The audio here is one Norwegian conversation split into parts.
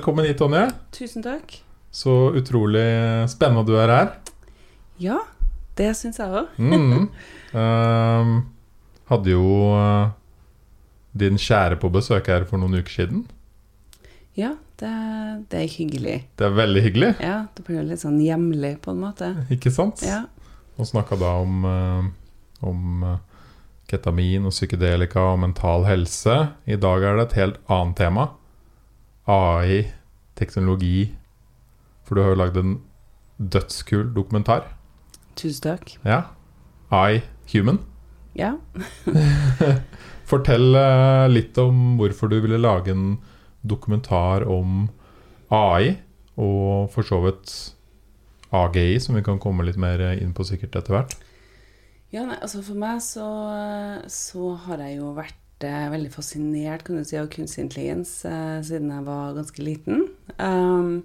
Velkommen hit, Tonje. Tusen takk. Så utrolig spennende du er her. Ja, det syns jeg òg. Mm. um, hadde jo uh, din kjære på besøk her for noen uker siden. Ja, det, det er hyggelig. Det er veldig hyggelig, Ja, Det blir jo litt sånn hjemlig, på en måte. ikke sant? Ja. Og snakka da om, uh, om eh, ketamin og psykedelika og mental helse. I dag er det et helt annet tema. AI, teknologi. For du har jo lagd en dødskul dokumentar. Tusen takk. Ja. I Human. Ja. Fortell eh, litt om hvorfor du ville lage en dokumentar om AI, og for så vidt AGI, som vi kan komme litt mer inn på sikkert etter hvert. ja nei, altså for meg så, så har jeg jo vært eh, veldig fascinert kan du si, av kunstig intelligens eh, siden jeg var ganske liten. Um,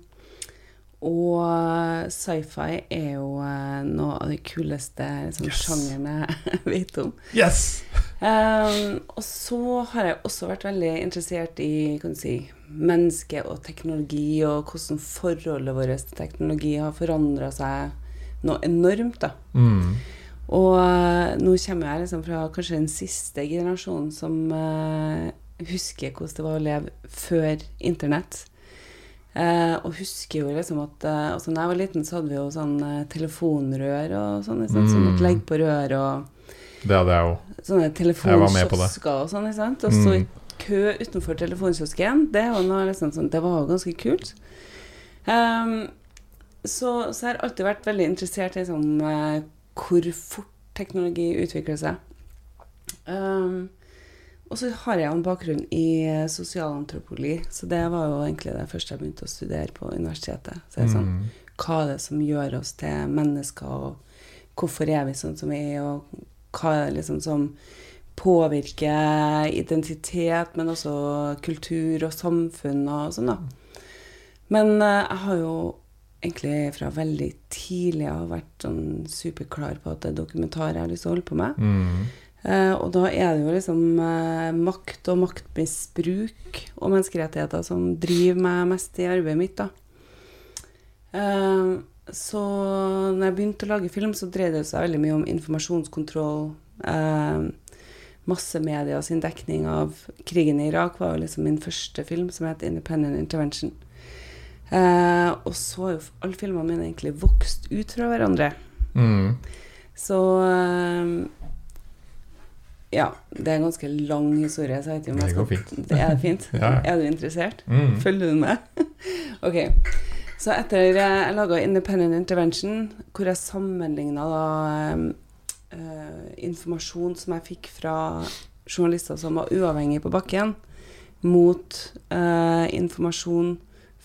og sci-fi er jo eh, noe av de kuleste liksom, Yes. sjangeren jeg vet om. Yes! Um, og så har jeg også vært veldig interessert i kan du si, menneske og teknologi, og hvordan forholdet vårt til teknologi har forandra seg noe enormt. da. Mm. Og eh, nå kommer jeg liksom fra kanskje den siste generasjonen som eh, husker hvordan det var å leve før internett. Eh, og husker jo liksom at uh, altså Da jeg var liten, så hadde vi jo sånn telefonrør og sånn. Liksom, mm. Sånn at legg på rør og Det hadde jeg òg. sånne telefonkiosker og sånn. ikke sant? Og stå i Mm. kø utenfor telefonkiosken, det, liksom sånn, det var jo ganske kult. Um, så, så jeg har alltid vært veldig interessert i eh, hvor fort teknologi utvikler seg. Um, og så har jeg en bakgrunn i sosialantropoli. sosialantropologi, så det var jo egentlig det første jeg begynte å studere på universitetet. Så det er sånn, Mm. hva er det som gjør oss til mennesker, og hvorfor er vi sånn som vi er, og hva er det liksom som påvirker identitet, men også kultur og samfunn og sånn, da. Men eh, jeg har jo egentlig fra veldig tidlig av vært sånn superklar på at det er dokumentar jeg har lyst til å holde på med. Mm. Eh, og da er det jo liksom eh, makt og maktmisbruk og menneskerettigheter som driver meg mest i arbeidet mitt, da. Eh, så når jeg begynte å lage film, så dreide det seg veldig mye om informasjonskontroll. Eh, massemedia sin dekning av krigen i Irak var jo liksom min første film, som het 'Independent Intervention'. Eh, og så har jo alle filmene mine egentlig vokst ut fra hverandre. Mm. Så eh, Ja, det er en ganske lang historie, så jeg vet ikke om jeg Det går fint. Det er fint. Ja. Er du interessert? Mm. Følger du med? ok. Så etter eh, jeg laga Independent Intervention, hvor jeg sammenligna da eh, informasjon som jeg fikk fra journalister som var uavhengige på bakken, mot eh, informasjon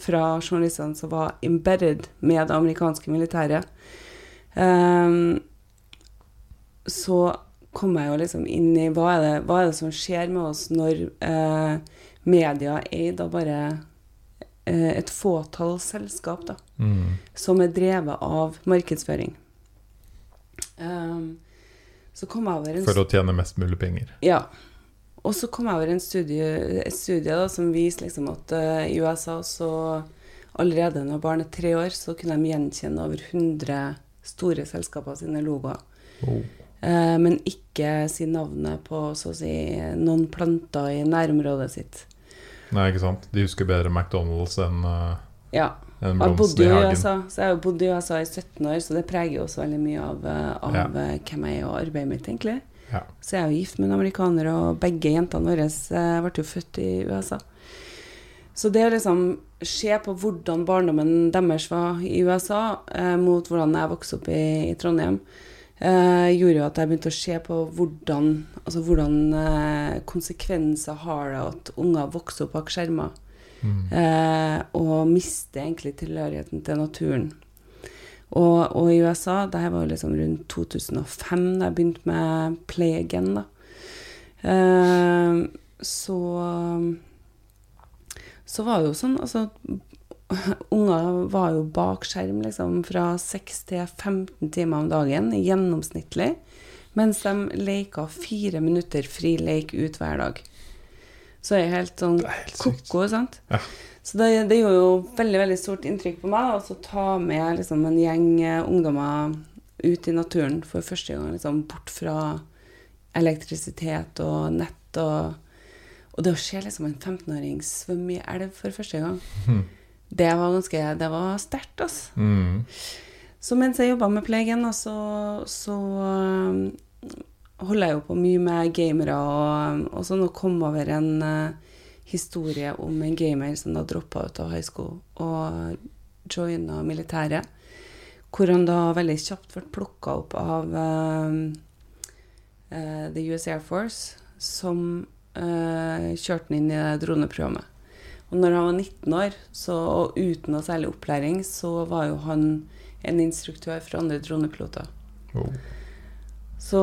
fra journalistene som var embedded med det amerikanske militæret, um, så kom jeg jo liksom inn i hva er det, hva er det som skjer med oss når uh, media er da bare uh, et fåtall selskap da, Mm. som er drevet av markedsføring. Um, så kom jeg over en For å tjene mest mulig penger. ja. Og så kom jeg over en studie, et studie da, som viser liksom at uh, i USA så allerede når barn er tre år, så kunne de gjenkjenne over 100 store selskaper sine logoer. Oh. Uh, men ikke si navnet på så å si noen planter i nærområdet sitt. Nei, ikke sant? De husker bedre McDonald's enn uh, Ja. en blomst i hagen. USA, så jeg har bodd i USA i 17 år, så det preger jo også veldig mye av, av Ja. hvem jeg er og arbeidet mitt, egentlig. Ja. Så jeg er jo gift med en amerikaner, og begge jentene våre eh, ble jo født i USA. Så det å liksom se på hvordan barndommen deres var i USA, eh, mot hvordan jeg vokste opp i, i Trondheim, eh, gjorde jo at jeg begynte å se på hvordan, altså hvordan eh, konsekvenser har det at unger vokser opp bak skjermer. Mm. Eh, og mister egentlig tilhørigheten til naturen. Og, og i USA, det her var jo liksom rundt 2005 da jeg begynte med Play Again, da. Eh, så Så var det jo sånn, altså Unger var jo bak skjerm liksom fra 6 til 15 timer om dagen gjennomsnittlig, mens de leka fire minutter fri lek ut hver dag. Så er jeg helt sånn Det er helt ko-ko, sant. Ja. Så det, det gjorde jo veldig veldig stort inntrykk på meg å ta med liksom, en gjeng eh, ungdommer ut i naturen for første gang. Liksom, bort fra elektrisitet og nett og Og det å se liksom, en 15-åring svømme i elv for første gang, mm. det var ganske Det var sterkt, altså. Mm. Så mens jeg jobba med Plegen, så, så um, holder jeg jo på mye med gamere og, og sånn, og kom over en eh, historie om en gamer som da droppa ut av school og joina militæret. Hvor han da veldig kjapt ble plukka opp av uh, uh, The US Air Force, som uh, kjørte han inn i droneprogrammet. Og når han var 19 år, så, og uten noe særlig opplæring, så var jo han en instruktør for andre dronepiloter. Oh. Så,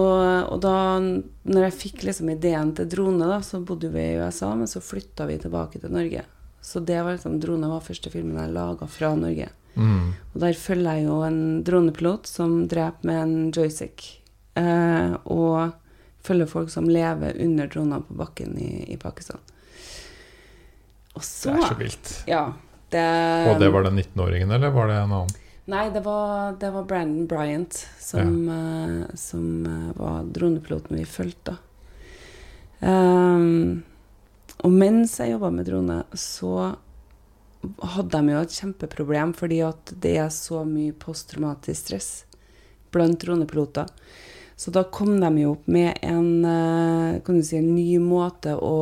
og da når jeg fikk liksom ideen til drone, da, så bodde vi i USA, men så flytta vi tilbake til Norge. Så det var liksom, drone var første filmen jeg laga fra Norge. Mm. Og der følger jeg jo en dronepilot som dreper med en joystick. Eh, og følger folk som lever under droner på bakken i, i Pakistan. Og Det er så vilt. Ja. Det, Og det var den 19-åringen, eller var det en annen? Nei, det var, det var Brandon Bryant som, eh, som eh, var dronepiloten vi fulgte. Um, og mens jeg jobba med drone, så hadde de jo et kjempeproblem fordi at det er så mye posttraumatisk stress blant dronepiloter. Så da kom de jo opp med en, eh, kan du si, en ny måte å,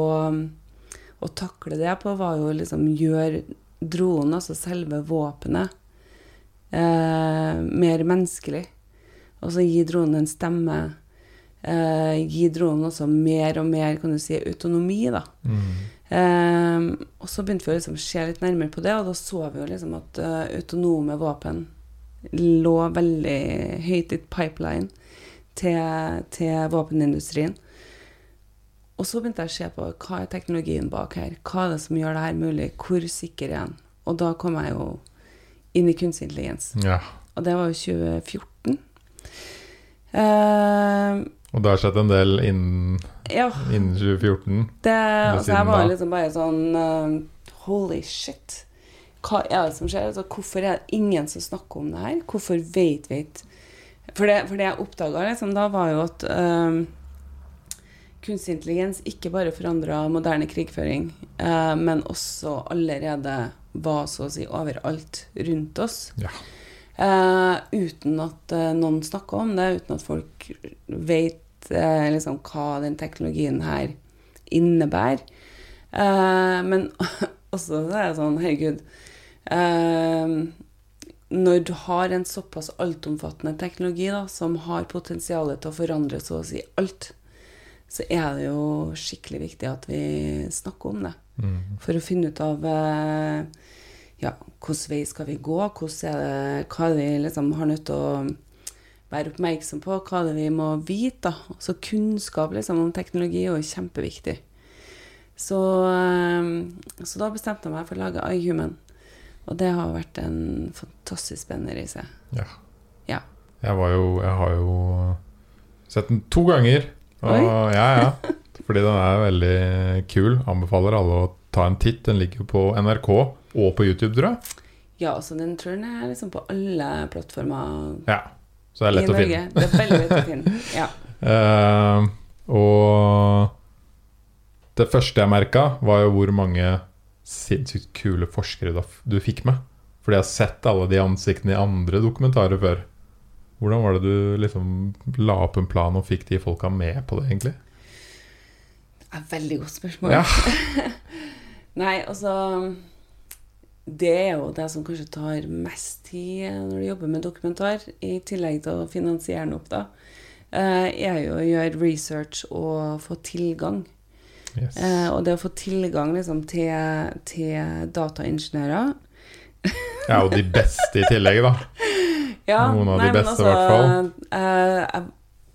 å takle det på, var jo liksom gjøre dronen, altså selve våpenet, eh, mer menneskelig. Og så gi dronen en stemme. Eh, gi dronen også mer og mer kan du si, autonomi. da. Mm. Eh, og så begynte vi å liksom se litt nærmere på det, og da så vi jo liksom at uh, autonome våpen lå veldig høyt i pipeline til, til våpenindustrien. Og så begynte jeg å se på hva er teknologien bak her. Hva er det som gjør det her mulig? Hvor sikker er den? Og da kom jeg jo inn i kunstig intelligens. Ja. Og det var jo 2014. Uh, Og det har skjedd en del innen, ja, innen 2014. det, altså jeg var da? liksom bare sånn uh, Holy shit. Hva er det som skjer? Altså, hvorfor er det ingen som snakker om det her? Hvorfor vet vi ikke For det, for det jeg oppdaga liksom, da, var jo at eh, kunstig intelligens ikke bare forandra moderne krigføring, eh, men også allerede var så å si overalt rundt oss. Ja. Eh, uten at eh, noen snakker om det, uten at folk vet eh, liksom, hva den teknologien her innebærer. Eh, men også så er det sånn, herregud eh, Når du har en såpass altomfattende teknologi da, som har potensial til å forandre så å si alt, så er det jo skikkelig viktig at vi snakker om det. Mm. For å finne ut av eh, ja, hvilken vei skal vi gå, er det, hva er det vi liksom har nødt til å være oppmerksom på, hva er det vi må vite. da. Så kunnskap liksom, om teknologi er jo kjempeviktig. Så, eh, så da bestemte jeg meg for å lage iHuman. Og det har vært en fantastisk spennende reise. Ja. Ja. Jeg var jo Jeg har jo sett den to ganger. Og ja, ja. Fordi den er veldig kul. Anbefaler alle å ta en titt. Den ligger på NRK og på YouTube, tror jeg. Ja, så den tror jeg er liksom på alle plattformer Ja. Så det er lett å finne. Det er veldig lett å finne. Ja. Uh, og det første jeg merka, var jo hvor mange sinnssykt kule forskere du fikk med. Fordi jeg har sett alle de ansiktene i andre dokumentarer før. Hvordan var det du liksom la opp en plan og fikk de folka med på det, egentlig? Det er et veldig godt spørsmål. Ja. Nei, altså Det er jo det som kanskje tar mest tid når du jobber med dokumentar, i tillegg til å finansiere den opp, da, eh, er jo å gjøre research og få tilgang. Yes. Eh, og det å få tilgang liksom, til, til dataingeniører Ja, og de beste i tillegg, da. Ja, Noen av nei, de beste, i hvert fall. eh, jeg,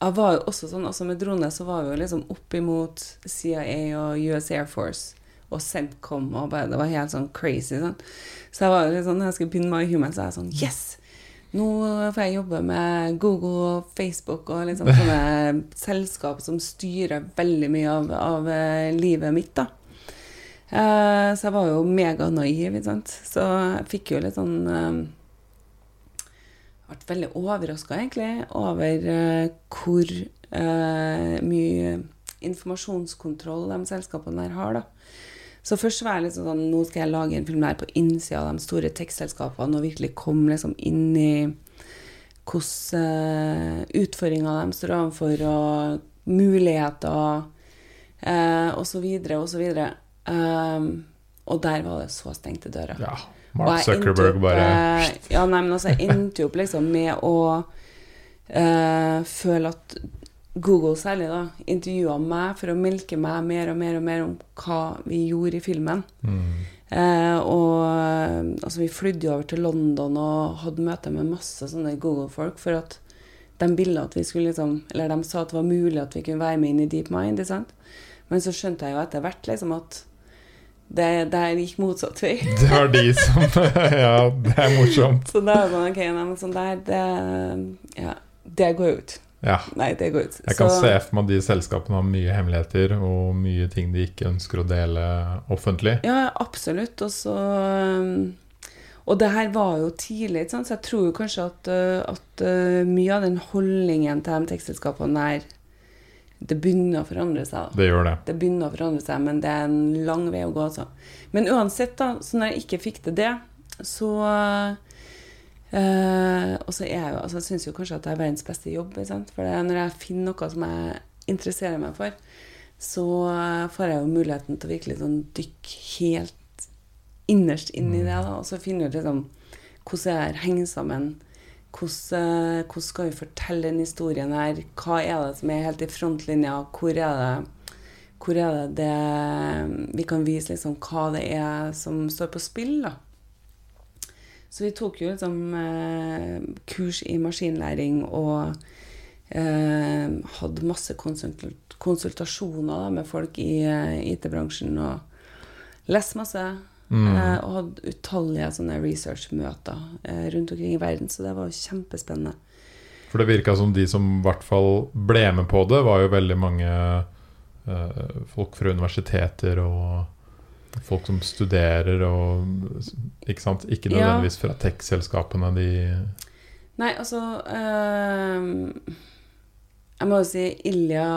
jeg var jo også sånn, altså med drone så var vi jo liksom oppimot CIA og US Air Force og Centcom og bare, det var helt sånn crazy. Sånn. Så jeg var jo litt sånn, når jeg skulle begynne med Human, så er jeg sånn Yes! Nå får jeg jobbe med Google og Facebook og liksom sånne selskap som styrer veldig mye av, av eh, livet mitt, da. Eh, så jeg var jo meganaiv, ikke sant. Så jeg fikk jo litt sånn eh, Ble veldig overraska, egentlig, over uh, hvor mye informasjonskontroll de selskapene der har, da. Så først var jeg liksom sånn Nå skal jeg lage en film der på innsida av de store tekstselskapene og virkelig komme liksom inn i hvilke uh, utfordringer de står overfor, og muligheter, uh, så Um, og der var det så stengte dører. Ja. Mark Zuckerberg opp, bare uh, Ja, nei, men altså, jeg endte opp liksom med å uh, føle at Google særlig da, intervjua meg for å melke meg mer og mer og mer om hva vi gjorde i filmen. mm. Eh, og altså, vi flydde jo over til London og hadde møte med masse sånne Google-folk for at de ville at vi skulle liksom Eller de sa at det var mulig at vi kunne være med inn i DeepMind. ikke sant? Men så skjønte jeg jo etter hvert liksom at det er gikk motsatt vei. Det var de som Ja, det er morsomt. Så da er man Ok, nei, men sånn der, det Ja, det går ut. Ja. Nei, det går ut. Jeg kan Så- se for meg de selskapene har mye hemmeligheter og mye ting de ikke ønsker å dele offentlig. Ja, absolutt. Og så um, Og det her var jo tidlig, så jeg tror kanskje at, uh, at uh, mye av den holdningen til de tekstselskapene der Det begynner å forandre seg. Det gjør det. Det begynner å forandre seg, men det er en lang vei å gå. Altså. Men uansett, da, så når jeg ikke fikk til det, så eh, Og så er jeg jo altså, Jeg syns jo kanskje at det er verdens beste jobb. For når jeg finner noe som jeg interesserer meg for, så eh, får jeg jo muligheten til å virkelig sånn dykke helt innerst inn i det, da, og så finne ut liksom hvordan det her henger sammen. Hvordan, hvordan skal vi fortelle den historien her? Hva er det som er helt i frontlinja? Hvor er det, hvor er det, det vi kan vise liksom hva det er som står på spill? da? Så vi tok jo liksom eh, kurs i maskinlæring og eh, hadde masse konsultasjoner da, med folk i eh, IT-bransjen. Og leste masse. Mm. Eh, og hadde utallige sånne researchmøter eh, rundt omkring i verden. Så det var jo kjempespennende. For det virka som de som i hvert fall ble med på det, var jo veldig mange eh, folk fra universiteter og folk som studerer og Ikke sant? Ikke nødvendigvis fra tech-selskapene, de Nei, altså ehm, Jeg må jo si Ilja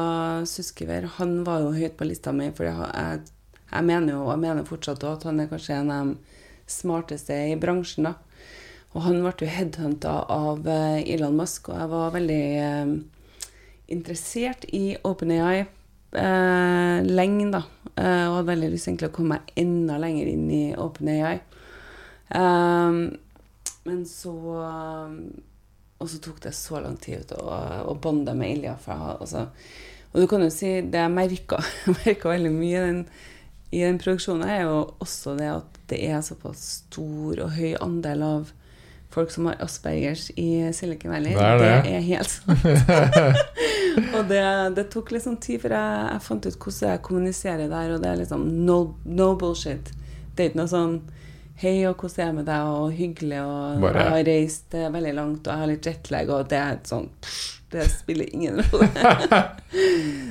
Suskever, han var jo høyt på lista mi, for jeg, jeg, mener jo, jeg mener fortsatt at han er kanskje en av de smarteste i bransjen, da. Og han ble jo headhunta av eh, Elon Musk, og jeg var veldig eh, interessert i OpenAI eh, lenge, da. Eh, og hadde veldig lyst egentlig å komme meg enda lenger inn i OpenAI. Eh, men så Og så tok det så lang tid å, å bonde med Ilja. Altså, og du kan jo si det jeg merka, veldig mye den, i den produksjonen, er jo også det at det er såpass stor og høy andel av folk som har aspergers i Silicon Valley. Det er det. er helt sant. og det, det tok litt sånn tid før jeg, jeg fant ut hvordan jeg kommuniserer der, og det er liksom no, no bullshit. Det er ikke noe sånn Hei, og hvordan er det med deg, og hyggelig, og Bare- jeg har reist eh, veldig langt, og jeg har litt jetlag, og det er et sånn pff, Det spiller ingen rolle.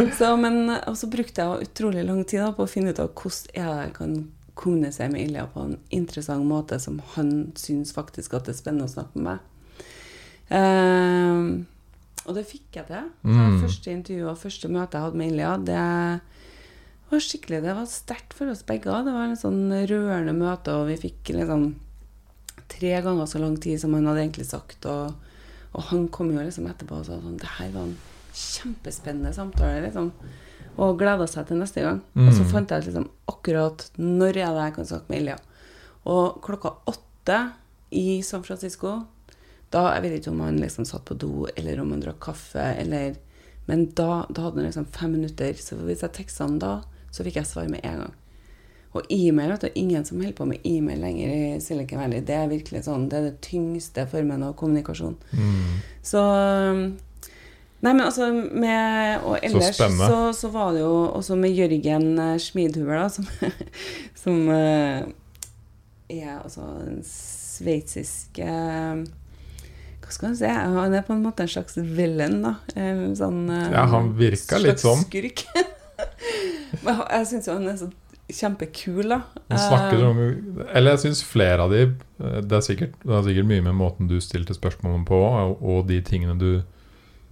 så, men, og så brukte jeg utrolig lang tid da, på å finne ut av hvordan jeg kan kommunisere med Ilja på en interessant måte som han syns faktisk at det er spennende å snakke med meg. Uh, og det fikk jeg til. Mm. Første intervju og første møte jeg hadde med Ilja, det var skikkelig, det var sterkt for oss begge. Det var en sånn rørende møte, og vi fikk liksom tre ganger så lang tid som han hadde egentlig sagt. Og, og han kom jo liksom etterpå og sa sånn Det her var en kjempespennende samtale, liksom. Og gleda seg til neste gang. Og så Mm. fant jeg ut liksom akkurat når er det jeg kan snakke med Ilja. Og klokka åtte i San Francisco da, Jeg vet ikke om han liksom satt på do, eller om han drakk kaffe, eller Men da, da hadde han liksom fem minutter. Så hvis jeg teksta han da, så fikk jeg svar med en gang. Og e-mail, vet du, ingen som holder på med e-mail lenger i Silicon Valley. Det er virkelig sånn, det er det tyngste formen av kommunikasjon. mm. Så Nei, men altså med Og ellers så, så, så, var det jo også med Jørgen eh, Schmidhuber, da, som, som eh, er altså en sveitsisk eh, Hva skal man si? Han er på en måte en slags villain, da. Sånn, Ja, han virka litt slags sånn. Skurk. men han- jeg syns jo han er så kjempekul. Snakker Eh, om Eller jeg syns flere av de eh, det, er sikkert, det er, sikkert mye med måten du stilte spørsmålene på, og, de tingene du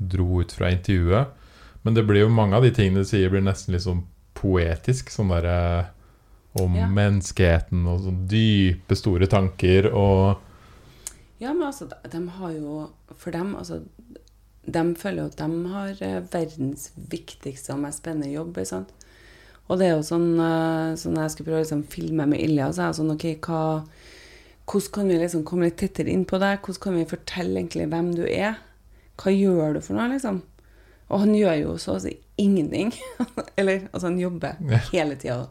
dro ut fra intervjuet. Men det blir jo mange av de tingene du sier, blir nesten litt sånn poetisk. Sånn derre om Ja. menneskeheten og sånn dype, store tanker og Ja, men altså, de, har jo For dem, altså De føler jo at de har eh, verdens viktigste og mest spennende jobb. sant? Og det er jo sånn sånn jeg skulle prøve å liksom, filme med Ilja, så er jeg sånn OK, hva Hvordan kan vi liksom komme litt tettere inn på deg? Hvordan kan vi fortelle egentlig hvem du er? Hva gjør du for noe, liksom? Og han gjør jo så å si ingenting. Eller altså, han jobber Ja. hele tida.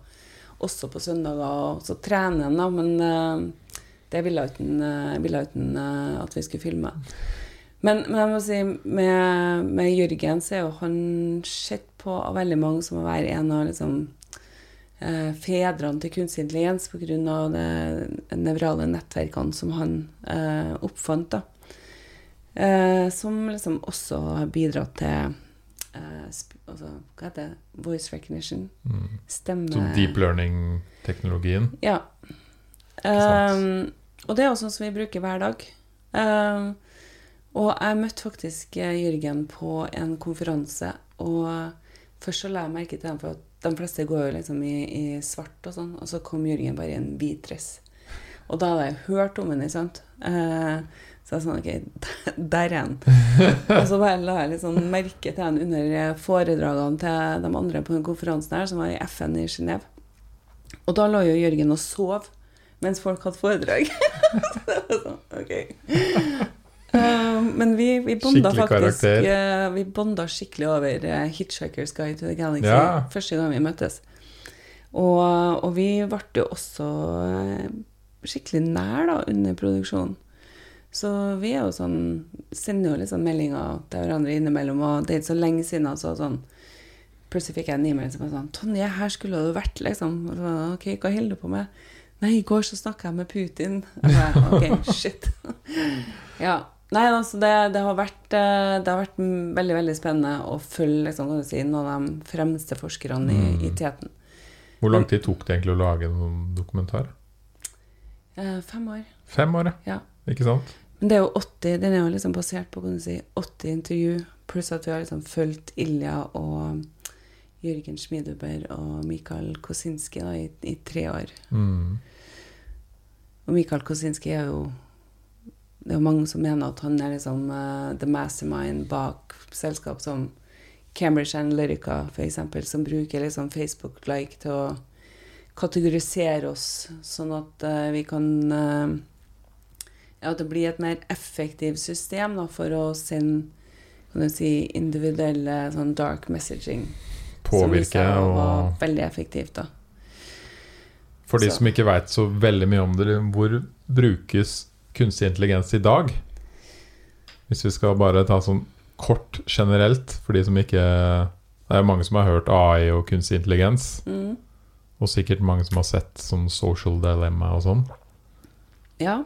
Også på søndager. Og så trener han, da, men uh, det ville han, eh, at vi skulle filme. Men, men jeg må si, med, med Jørgen så er jo han sett på av veldig mange som å være en av liksom, eh, fedrene til kunstig intelligens pga. de nevrale nettverkene som han eh, oppfant. da. Eh, som liksom også har bidratt til eh, altså, Hva heter det? Voice recognition. mm, Stemme... Som deep learning-teknologien. Ja. Um, og det er også sånn som vi bruker hver dag. Um, og jeg møtte faktisk eh, Jørgen på en konferanse, og først så la jeg merke til ham for at de fleste går jo liksom i, i svart og sånn, og så kom Jørgen bare i en hvit dress. Og da hadde jeg hørt om henne, sant. Eh, så jeg sånn, ok, der er han. og så bare la jeg sånn merke til han under foredragene til de andre på den konferansen her, som var i FN i Genéve. Og da lå jo Jørgen og sov mens folk hadde foredrag. så det var sånn, ok. Eh, men vi, vi bonda faktisk karakter. eh, Vi bonda skikkelig over eh, Hitchhiker's Guide to the Galaxy Ja. første gang vi møttes. Og, og vi ble jo også eh, skikkelig nær da, under produksjonen. Så vi er jo sånn sender jo liksom meldinger til hverandre innimellom, og det er ikke så lenge siden altså sånn Plutselig fikk jeg en e-mail som var sånn 'Tonje, her skulle du vært', liksom. Og så, ok, hva holder du på med? Nei, i går så snakka jeg med Putin. Jeg bare, ok, shit. ja. Nei, altså, det, det, har vært, eh, det har vært veldig, veldig spennende å følge liksom, kan du si, noen av de fremste forskerne i, Mm. i teten. Hvor lang tid tok det egentlig å lage en dokumentar? Eh, fem år. Fem år, Ja. Ikke sant? Men det er jo 80, den er jo liksom basert på kan du si, 80 intervju, pluss at vi har liksom fulgt Ilja og Jørgen Schmidhuber og Mikael Kosinski da, i, i tre år. Mm. Og Mikael Kosinski er jo Det er jo mange som mener at han er liksom uh, the mastermind bak selskap som Cambridge Analytica, f.eks., som bruker liksom Facebook-like til å kategorisere oss, sånn at uh, vi kan uh, Ja, at det blir et mer effektivt system da, for å sende kan du si, individuelle sånn dark messaging. Påvirke og veldig effektivt, da. For de Så- som ikke veit så veldig mye om det, hvor brukes kunstig intelligens i dag? Hvis vi skal bare ta sånn kort generelt, for de som ikke Det er mange som har hørt AI og kunstig intelligens, Mm. og sikkert mange som har sett sånn social dilemma og sånn. Ja.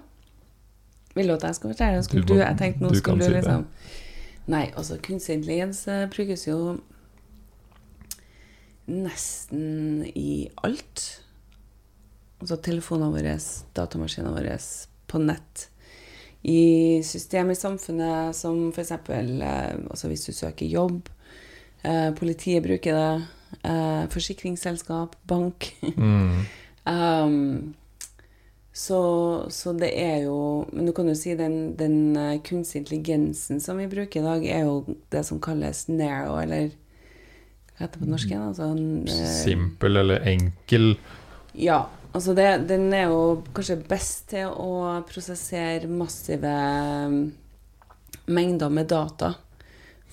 Vil du at jeg skal fortelle? Skulle Du jeg tenkte nå du skulle du liksom Nei, altså kunstig intelligens eh, brukes jo nesten i alt. Altså telefonene våre, datamaskinene våre, på nett. I system i samfunnet som f.eks. Eh, altså hvis du søker jobb. Eh, politiet bruker det. Eh, forsikringsselskap, bank. Mm. Um, så, så det er jo Men du kan jo si den, den kunstige intelligensen som vi bruker i dag, er jo det som kalles narrow, eller hva heter det på norsk igjen? Altså, en, Simpel eller enkel. ja. Altså det, den er jo kanskje best til å prosessere massive um, mengder med data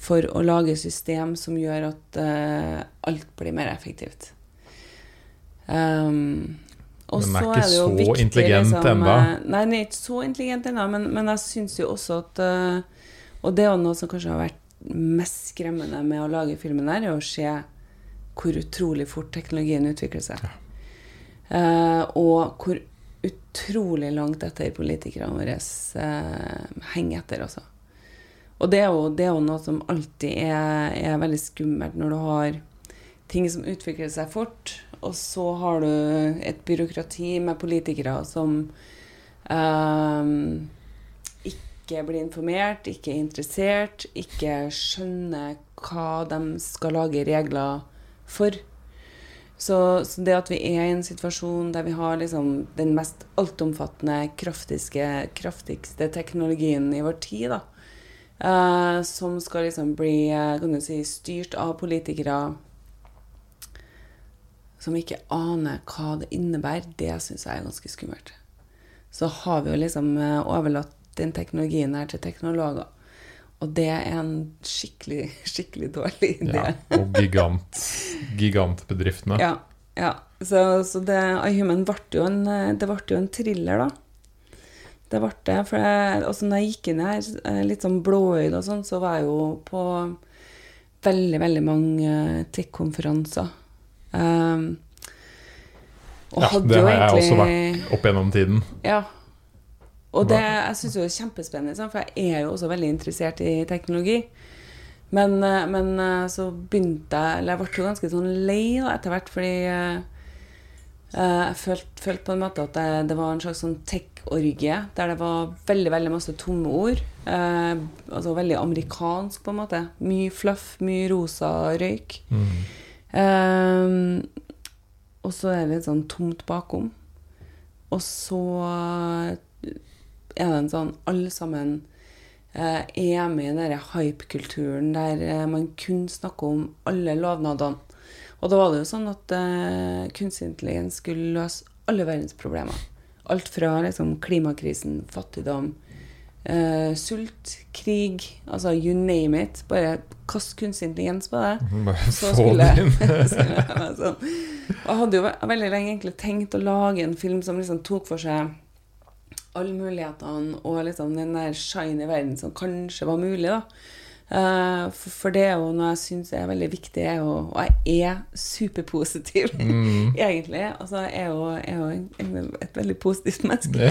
for å lage system som gjør at uh, alt blir mer effektivt. Um, og Den er så ikke det jo så viktig, intelligent liksom, ennå. eh, Nei, den er ikke så intelligent ennå, men, men jeg syns jo også at uh, Og det er jo noe som kanskje har vært mest skremmende med å lage filmen her, er å se hvor utrolig fort teknologien utvikler seg. Eh, og hvor utrolig langt etter politikerne våre eh, henger etter, altså. Og det er, jo, det er jo noe som alltid er, er veldig skummelt når du har ting som utvikler seg fort, og så har du et byråkrati med politikere som eh, ikke blir informert, ikke er interessert, ikke skjønner hva de skal lage regler for. Så, så det at vi er i en situasjon der vi har liksom den mest altomfattende, kraftigste, teknologien i vår tid, da, eh, som skal liksom bli eh, si, styrt av politikere som ikke aner hva det innebærer, det syns jeg er ganske skummelt. Så har vi jo liksom eh, overlatt den teknologien her til teknologer. Og det er en skikkelig, skikkelig dårlig idé. Ja, og gigant, gigantbedriftene. Ja. ja. Så, så det, iHuman ble jo en, det ble jo en thriller, da. Det ble det. For jeg, også når jeg gikk inn her, eh, litt sånn blåøyd og sånn, så var jeg jo på veldig, veldig mange tech-konferanser. Um, og Ja, hadde det har jeg også vært opp gjennom tiden. ja. Og det jeg syns jo er kjempespennende, for jeg er jo også veldig interessert i teknologi. Men, eh, men eh, så begynte jeg Eller jeg ble jo ganske sånn lei etter hvert, fordi eh, jeg følte, følte på en måte at det, det var en slags sånn tech-orgie, der det var veldig veldig masse tomme ord. Eh, altså veldig amerikansk, på en måte. Mye fluff, mye rosa røyk. Mm. Eh, og så er det litt sånn tomt bakom. Og så er det en sånn Alle sammen eh, er med i den hype-kulturen der eh, man kun snakker om alle lovnadene. Og da var det jo sånn at eh, kunstig intelligens skulle løse alle verdens problemer. Alt fra liksom, klimakrisen, fattigdom, eh, sult, krig Altså you name it. Bare kast kunstig intelligens på det. Bare Så få skulle det inn. sånn. Og jeg hadde jo veldig lenge egentlig tenkt å lage en film som liksom tok for seg alle mulighetene og liksom den der shiny verden som kanskje var mulig, da. Eh, for, det er jo noe jeg syns er veldig viktig, er jo, og jeg er superpositiv, Mm. egentlig. Altså, jeg er jo, jeg er jo en, et veldig positivt menneske.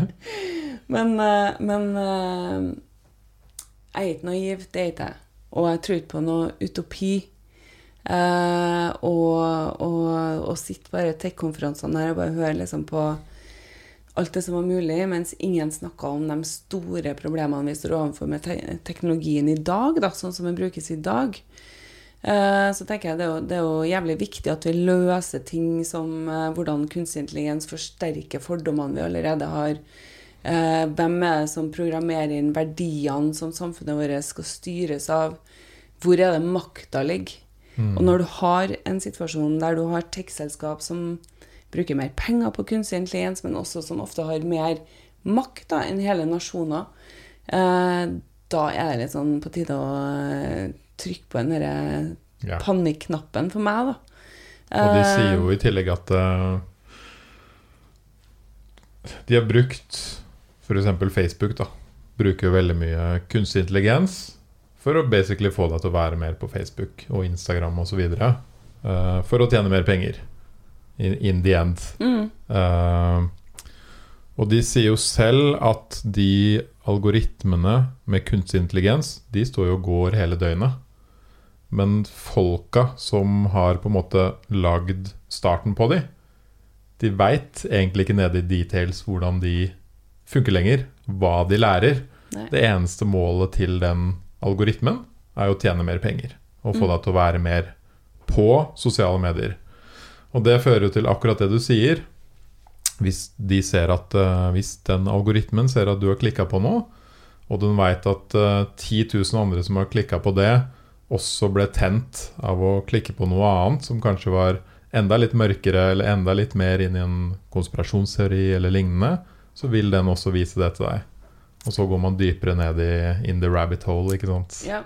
Men, eh, men eh, jeg er ikke naiv, det er ikke jeg. Og jeg tror ikke på noe utopi. Og, og, og sitte bare i tech-konferansene her og bare høre liksom på alt det som var mulig, mens ingen snakka om de store problemene vi står overfor med te teknologien i dag, da, sånn som den brukes i dag. Eh, så tenker jeg det er, jo, det er jo jævlig viktig at vi løser ting som eh, hvordan kunstig intelligens forsterker fordommene vi allerede har. Eh, hvem er det som programmerer inn verdiene som samfunnet vårt skal styres av? Hvor er det makta ligger? Mm. Og når du har en situasjon der du har tech-selskap som bruker mer penger på kunstig intelligens, men også som ofte har mer makt da, enn hele nasjoner, eh, da er det litt sånn på tide å eh, trykke på den derre panikknappen for meg, da. Og de Eh, sier jo i tillegg at eh, de har brukt f.eks. Facebook, da. Bruker jo veldig mye kunstig intelligens for å basically få deg til å være mer på Facebook og Instagram osv. Uh, for å tjene mer penger. In, in the end. Mm, Uh, og de sier jo selv at de algoritmene med kunstig intelligens, de står jo og går hele døgnet. Men folka som har på en måte lagd starten på de, de veit egentlig ikke nede i details hvordan de funker lenger, hva de lærer. nei. Det eneste målet til den algoritmen er jo å tjene mer penger. Og få Mm. deg til å være mer på sosiale medier. Og det fører jo til akkurat det du sier. Hvis de at eh, Hvis den algoritmen ser at du har klikka på noe, og den veit at uh, 10 000 andre som har klikka på det, også ble tent av å klikke på noe annet som kanskje var enda litt mørkere eller enda litt mer inn i en konspirasjonsteori eller lignende, så vil den også vise det til deg. Og så går man dypere ned i in the rabbit hole, ikke sant. Ja.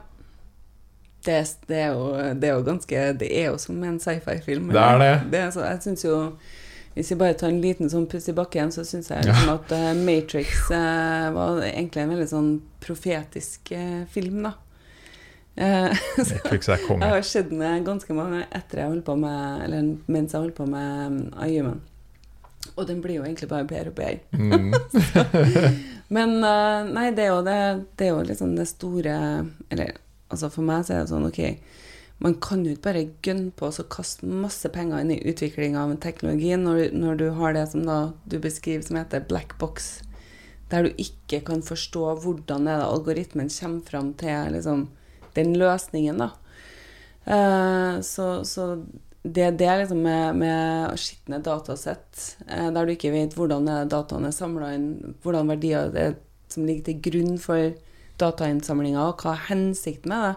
Det, det, er jo, det er jo ganske Det er jo som en sci-fi-film. Det er det. det er så, jeg synes jo Hvis vi bare tar en liten sånn puss i bakken, så syns jeg liksom at eh, Matrix eh, var egentlig en veldig sånn profetisk eh, film, da. Eh, Netflix er jeg har sett den ganske mange etter jeg holdt på med Eller mens jeg holdt på med um, iHuman. Og den blir jo egentlig bare bedre og bedre. Mm. Men nei, det er jo det, det er jo liksom det store Eller altså for meg så er det sånn OK, man kan jo ikke bare gønne på og kaste masse penger inn i utvikling av en teknologi når, når, du har det som da du beskriver som heter black box, der du ikke kan forstå hvordan er det algoritmen kommer fram til liksom, den løsningen. da. Uh, så, så, det, det er liksom med, med skitne datasett, uh, der du ikke vet hvordan dataene er samla inn, hvordan verdier det er som ligger til grunn for datainnsamlinga, og hva er hensikten med det.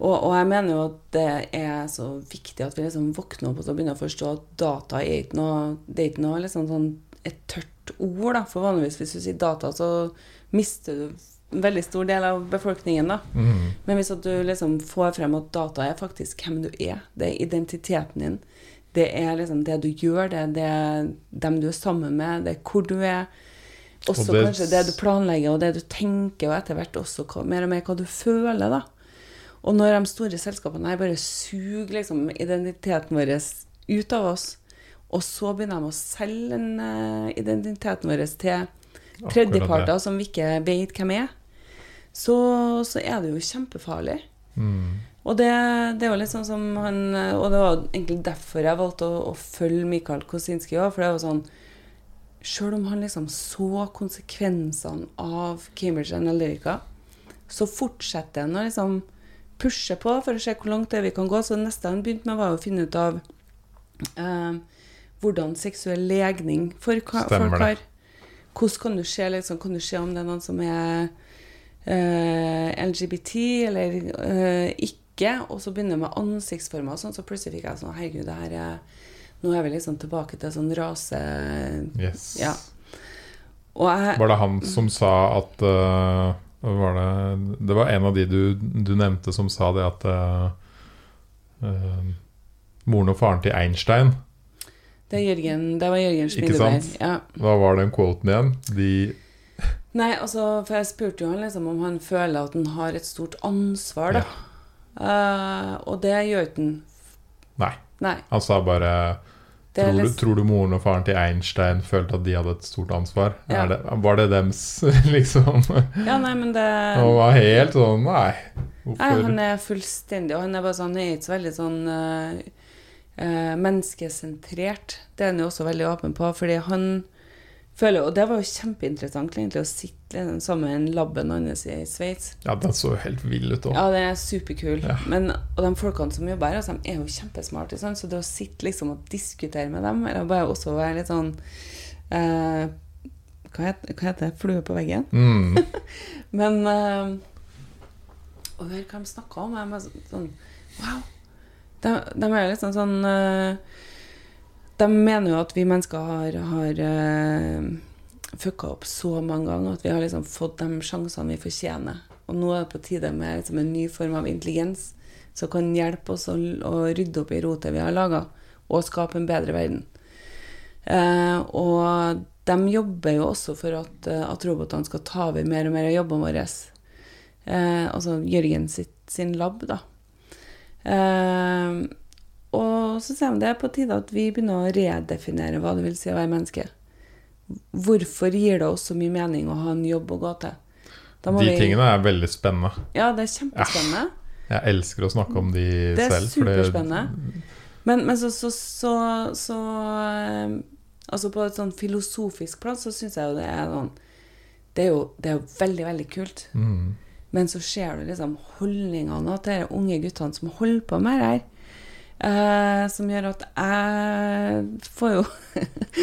Og, og, jeg mener jo at det er så viktig at vi liksom våkner opp og begynner å forstå at data er ikke noe Det er ikke noe liksom sånn et tørt ord, da. For vanligvis hvis du sier data, så mister du en veldig stor del av befolkningen, da. Mm. Men hvis du liksom får frem at data er faktisk hvem du er, det er identiteten din, det er liksom det du gjør, det er det, dem du er sammen med, det er hvor du er. Også det, kanskje det du planlegger, og det du tenker, og etter hvert også mer og mer hva du føler, da. Og når de store selskapene her bare suger liksom, identiteten vår ut av oss, og så begynner de å selge den, uh, identiteten vår til tredjeparter som vi ikke vet hvem er, så, så er det jo kjempefarlig. Mm. Og det, det, var litt sånn som han Og det var egentlig derfor jeg valgte å, å følge Mikael Kosinski òg, for det var sånn Sjøl om han liksom så konsekvensene av Cambridge Analytica, så fortsetter han å liksom pushe på for å se hvor langt det vi kan gå. Så det neste han begynte med, var å finne ut av eh, hvordan seksuell legning for folk har. Hvordan kan du se, liksom, kan du se om det er noen som er eh, LGBT eller eh, ikke? Og så begynner med ansiktsformer og sånn, så plutselig fikk jeg sånn Herregud, det her er Nå er vi liksom tilbake til sånn rase... Yes. Ja. Jeg, var det han som sa at uh, var det, det, var en av de du, du nevnte som sa det at uh, uh, Moren og faren til Einstein Det, Jørgen, det var Jørgen Smideberg. Ja. Hva var den quoten igjen? De Nei, altså, for jeg spurte jo han liksom om han føler at han har et stort ansvar, da. Ja. Og det gjør ikke han. Nei. Nei. Han sa bare tror du, tror du, moren og faren til Einstein følte at de hadde et stort ansvar? Ja. Det, var det dems, liksom? Ja, nei, men det Han var helt sånn Nei. Hvorfor? Nei, han er fullstendig Og han er bare sånn, han er ikke så veldig sånn uh, uh, menneskesentrert. Det er han jo også veldig åpen på, fordi han føler Og det var jo kjempeinteressant egentlig å sitte liksom, samme med labben hans i Sveits. Ja, den så helt vill ut òg. Ja, den er superkul. Ja. Men, og de folkene som jobber her, altså, de er jo kjempesmarte. Sånn, så det å sitte liksom og diskutere med dem, eller bare også være litt sånn eh, hva, heter, hva, heter, det? Flue på veggen? Mm. Men eh, Å høre hva de snakker om. Jeg er sånn Wow! De, de er liksom sånn eh, de mener jo at vi mennesker har, har uh, fucka opp så mange ganger at vi har liksom fått de sjansene vi fortjener. Og nå er det på tide med liksom en ny form av intelligens som kan hjelpe oss å, å rydde opp i rotet vi har laga, og skape en bedre verden. Eh, og de jobber jo også for at, uh, at robotene skal ta over mer og mer av jobbene våre. Eh, altså Jørgen sitt, sin lab, da. Eh, og så sier de det er på tide at vi begynner å redefinere hva det vil si å være menneske. Hvorfor gir det oss så mye mening å ha en jobb å gå til? De vi... tingene er veldig spennende. Ja, det er kjempespennende. Ja, jeg elsker å snakke om de selv. Det er superspennende. Men, men, så, så, så, så eh, Altså på et sånn filosofisk plan så syns jeg jo det er noen Det er jo, det er jo veldig, veldig kult. Mm. Men så ser du liksom holdningene til de unge guttene som holder på med det her. Uh, som gjør at jeg får jo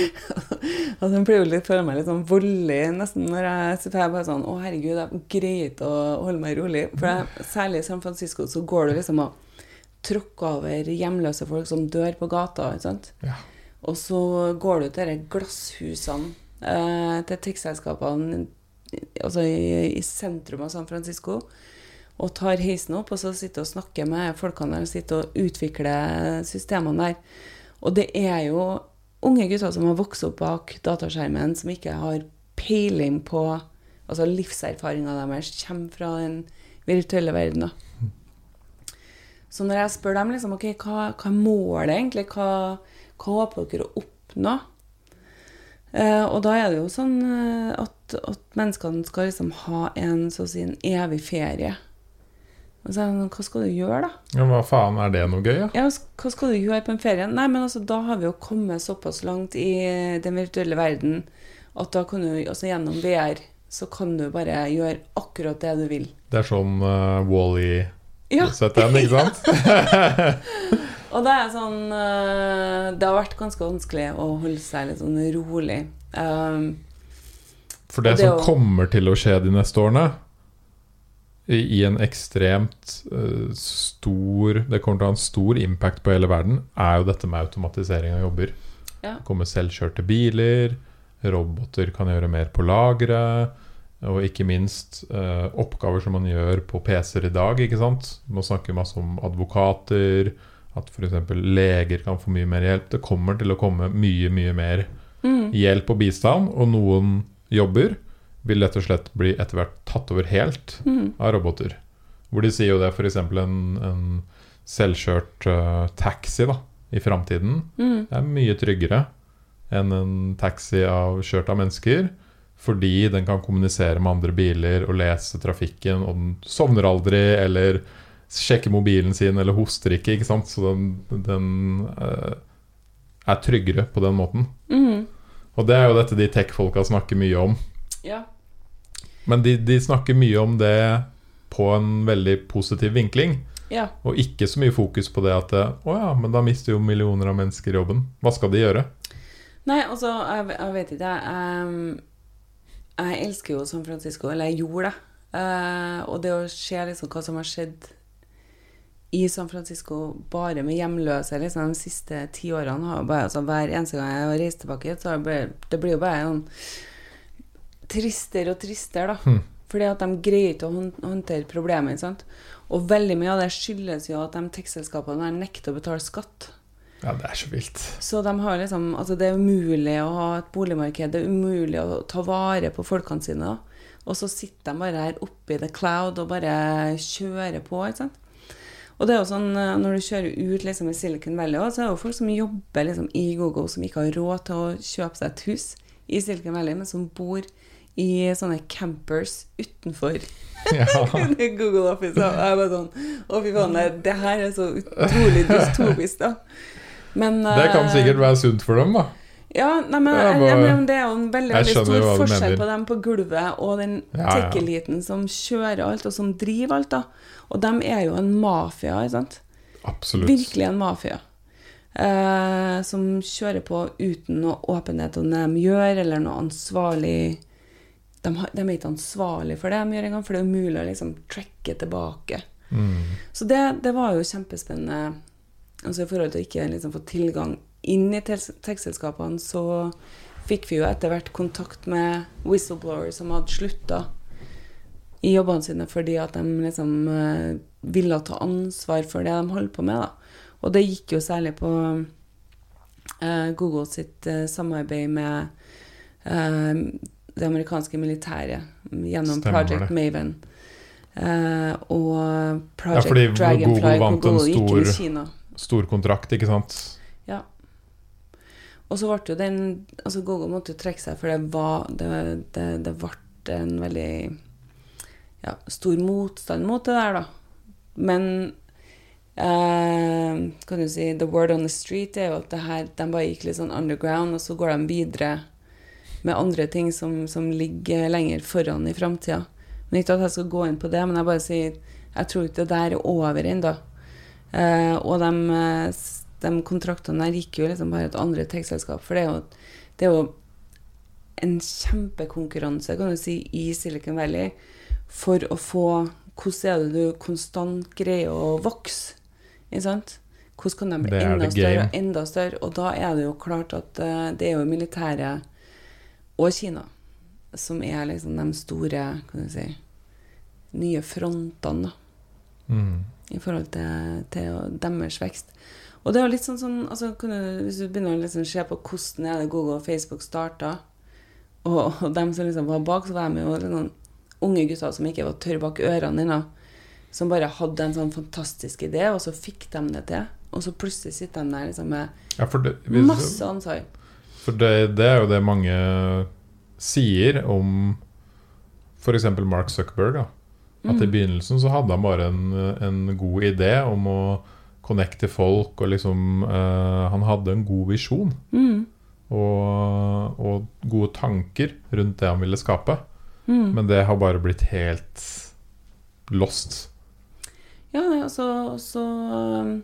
Og jeg blir jo litt, føler meg litt sånn voldelig nesten når jeg sitter her bare sånn Å, herregud, jeg greier ikke å holde meg rolig. For jeg, særlig i San Francisco så går du liksom og tråkker over hjemløse folk som dør på gata. ikke sant? Ja. Og så går du til disse glasshusene eh, til tekstselskapene altså i, i sentrum av San Francisco og tar heisen opp, og så sitter og snakker med folkene der, sitter og utvikler systemene der. Og det er jo unge gutter som har vokst opp bak dataskjermen, som ikke har peiling på Altså livserfaringa deres kommer fra den virtuelle verden. Så når jeg spør dem liksom, ok, hva, hva er målet egentlig, hva, hva håper dere å oppnå? Eh, og da er det jo sånn eh, at, at menneskene skal liksom ha en, så å si, en evig ferie Og så er han sånn, hva skal du gjøre, da? Ja, hva faen, er det noe gøy, ja? Ja, hva skal du gjøre på en ferie? Nei, men altså, da har vi jo kommet såpass langt i den virtuelle verden at da kan du, altså gjennom VR, så kan du bare gjøre akkurat det du vil. Det er sånn uh, Wall-E Ja. Sett den, ikke sant? Og det er sånn uh, Det har vært ganske vanskelig å holde seg litt sånn rolig. Um, For det, det som å- kommer til å skje de neste årene, i, en ekstremt uh, stor Det kommer til å ha en stor impact på hele verden, er jo dette med automatisering av jobber. Ja. Det kommer selvkjørte biler, roboter kan gjøre mer på lageret. Og ikke minst uh, oppgaver som man gjør på PC-er i dag. ikke sant? Man snakker masse om advokater, at f.eks. leger kan få mye mer hjelp. Det kommer til å komme mye, mye mer mm, hjelp og bistand, og noen jobber vil rett og slett bli etter hvert tatt over helt mm, av roboter. Hvor de sier jo det f.eks. En, en selvkjørt uh, taxi da, i framtiden mm, er mye tryggere enn en taxi av, kjørt av mennesker. Fordi den kan kommunisere med andre biler og lese trafikken, og den sovner aldri, eller sjekker mobilen sin, eller hoster ikke. ikke sant? Så den, den uh, er tryggere på den måten. mm. Og det er jo dette de tech-folka snakker mye om. Ja. Men de, de snakker mye om det på en veldig positiv vinkling. ja. Og ikke så mye fokus på det at Å ja, men da mister jo millioner av mennesker jobben. Hva skal de gjøre? Nei, altså, jeg, jeg vet ikke, jeg. jeg elsker jo San Francisco, eller jeg gjorde det. Eh, og det å se liksom hva som har skjedd i San Francisco bare med hjemløse liksom, de siste ti årene har bare, altså, Hver eneste gang jeg har reist tilbake, så det, bare, det blir jo bare sånn tristere og tristere, da. Mm. Fordi at de greier ikke å hånd- håndtere problemet. sant? Og veldig mye av det skyldes jo at de tekstselskapene nekter å betale skatt. Ja, det er så vilt. Så de har liksom, altså det er umulig å ha et boligmarked, det er umulig å ta vare på folkene sine. da. Og så sitter de bare her oppe i the cloud og bare kjører på. ikke sant? Og det er jo sånn, eh, Når du kjører ut liksom i Silicon Valley, også, så er det jo folk som jobber liksom i GoGo, som ikke har råd til å kjøpe seg et hus i Silicon Valley, men som bor i sånne campers utenfor Ja. Google Office. Og jeg bare sånn Å, fy faen, det, her er så utrolig dystopisk, da. Men Det kan eh, sikkert være sunt for dem, da. Ja, nei, men, Ja, bare- jeg det er jo en veldig, veldig stor forskjell på dem på gulvet og den ja. tech-eliten som kjører alt, og som driver alt, da. Og dem er jo en mafia, ikke sant? Absolutt. Virkelig en mafia. Eh, som kjører på uten noe åpenhet om det de gjør, eller noe ansvarlig de, de er ikke ansvarlig for det de gjør engang, for det er umulig å liksom tracke tilbake. Mm. Så det, det var jo kjempespennende. Altså I forhold til å ikke liksom få tilgang inn i tekstselskapene, så fikk vi jo etter hvert kontakt med whistleblowers som hadde slutta i jobbene sine fordi at de liksom eh, ville ta ansvar for det de holdt på med. da. Og det gikk jo særlig på eh, Google sitt eh, samarbeid med det amerikanske militæret gjennom Stemmer Project det. Maven. Uh, og Ja, Project fordi Dragonfly Google vant Google en stor- Kina. Stor kontrakt, ikke sant? Ja. Og så ble jo den Altså Google måtte jo trekke seg, for det var Det, det, det ble en veldig ja, stor motstand mot det der, da. Men uh, kan du si The word on the street er jo at det her, de bare gikk litt sånn underground, og så går de videre med andre ting som, som ligger lenger foran i framtida. Men ikke at jeg skal gå inn på det, men jeg bare sier jeg tror ikke det der er over ennå. Eh, og de, eh, de kontraktene der gikk jo liksom bare til andre tekstselskap. For det er jo, det er jo en kjempekonkurranse, kan du si, i Silicon Valley for å få Hvordan er det du konstant greier å vokse? Ikke sant? Hvordan kan de bli enda større og enda større? Og da er det jo klart at eh, det er jo militæret og Kina som er liksom de store kan du si, nye frontene da, Mm. i forhold til, til deres vekst. Og det er litt sånn, sånn altså, du, Hvis du begynner å liksom se på hvordan er det Google og Facebook starta, og, og dem som liksom var bak, så var de jo litt sånn unge gutter som ikke var tørre bak ørene dine, som bare hadde en sånn fantastisk idé, og så fikk de det til. Og så plutselig sitter de der liksom med Ja, det, hvis- masse ansvar. For det, det er jo det mange sier om f.eks. Mark Zuckerberg. Da. At i Mm. begynnelsen så hadde han bare en, en god idé om å connecte folk, og liksom uh, Han hadde en god visjon Mm. og, og gode tanker rundt det han ville skape. Mm. Men det har bare blitt helt lost. Ja, det, altså, også, um,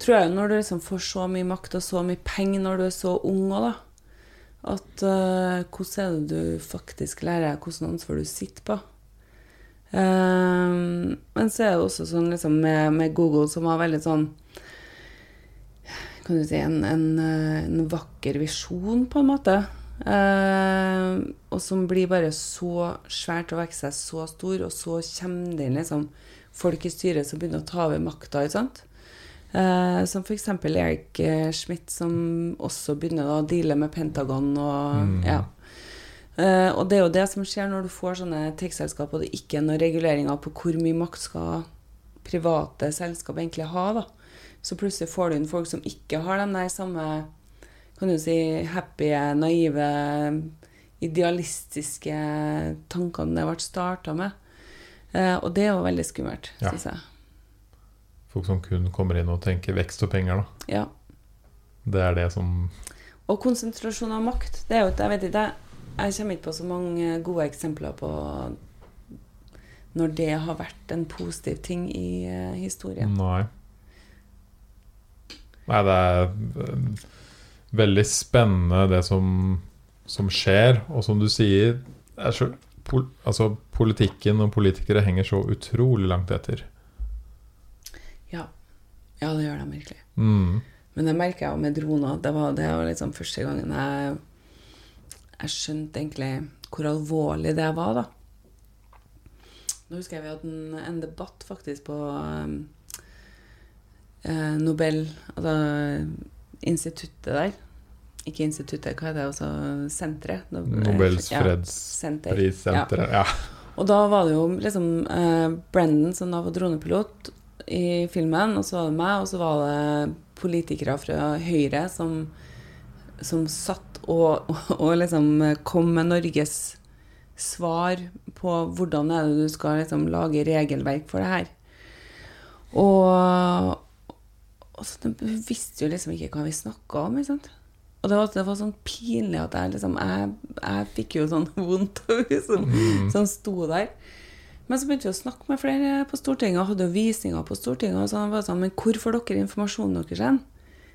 tror jeg når du liksom får så mye makt og så mye penger når du er så ung òg, da At uh, hvordan er det du faktisk lærer deg hvordan ansvar du sitter på? Um, men så er det også sånn liksom med, med Google, som var veldig sånn Kan du si en, en, uh, en vakker visjon, på en måte. Uh, og som blir bare så svært og vokser seg så stor, og så kommer det inn liksom folk i styret som begynner å ta over makta. ikke sant? Eh, som f.eks. Eric eh, Schmidt, som også begynner å deale med Pentagon og Mm. ja. Eh, og det er jo det som skjer når du får sånne tech-selskap, og det ikke er noen reguleringer på hvor mye makt skal private selskap egentlig ha, da. Så plutselig får du inn folk som ikke har de der samme kan du si, happy, naive, idealistiske tankene det ble starta med. Eh, og det er jo veldig skummelt, Ja. syns jeg. Folk som kun kommer inn og tenker vekst og penger, da. Ja. Det er det som Og konsentrasjon av makt. Det er jo jeg vet ikke, jeg kommer ikke på så mange gode eksempler på når det har vært en positiv ting i eh, historien. Nei. Nei, det er eh, veldig spennende det som, som skjer, og som du sier er så, pol, altså, Politikken og politikere henger så utrolig langt etter. Ja. ja, det gjør de virkelig. Mm. Men det merker jeg jo med droner. Det var, det var liksom første gangen jeg, jeg skjønte egentlig hvor alvorlig det var, da. Nå husker jeg vi hadde en, en debatt faktisk på um, eh, Nobel Altså instituttet der. Ikke instituttet, hva er det? Altså senteret. No- Nobels ja, fredspris, senter. senter ja. Og da var det jo liksom eh, Brendan som da var dronepilot i filmen, og så var det meg, og så var det politikere fra Høyre som, som satt og, og, og liksom kom med Norges svar på hvordan er det du skal liksom lage regelverk for det her. Og, og så de visste jo liksom ikke hva vi snakka om. ikke sant? Og det var, det var sånn pinlig at jeg liksom Jeg, jeg fikk jo sånn vondt av som, Mm. som sto der. Men så begynte vi å snakke med flere på Stortinget, og hadde jo visninger på Stortinget. Og så var det sånn, Men hvor får dere informasjonen deres hen?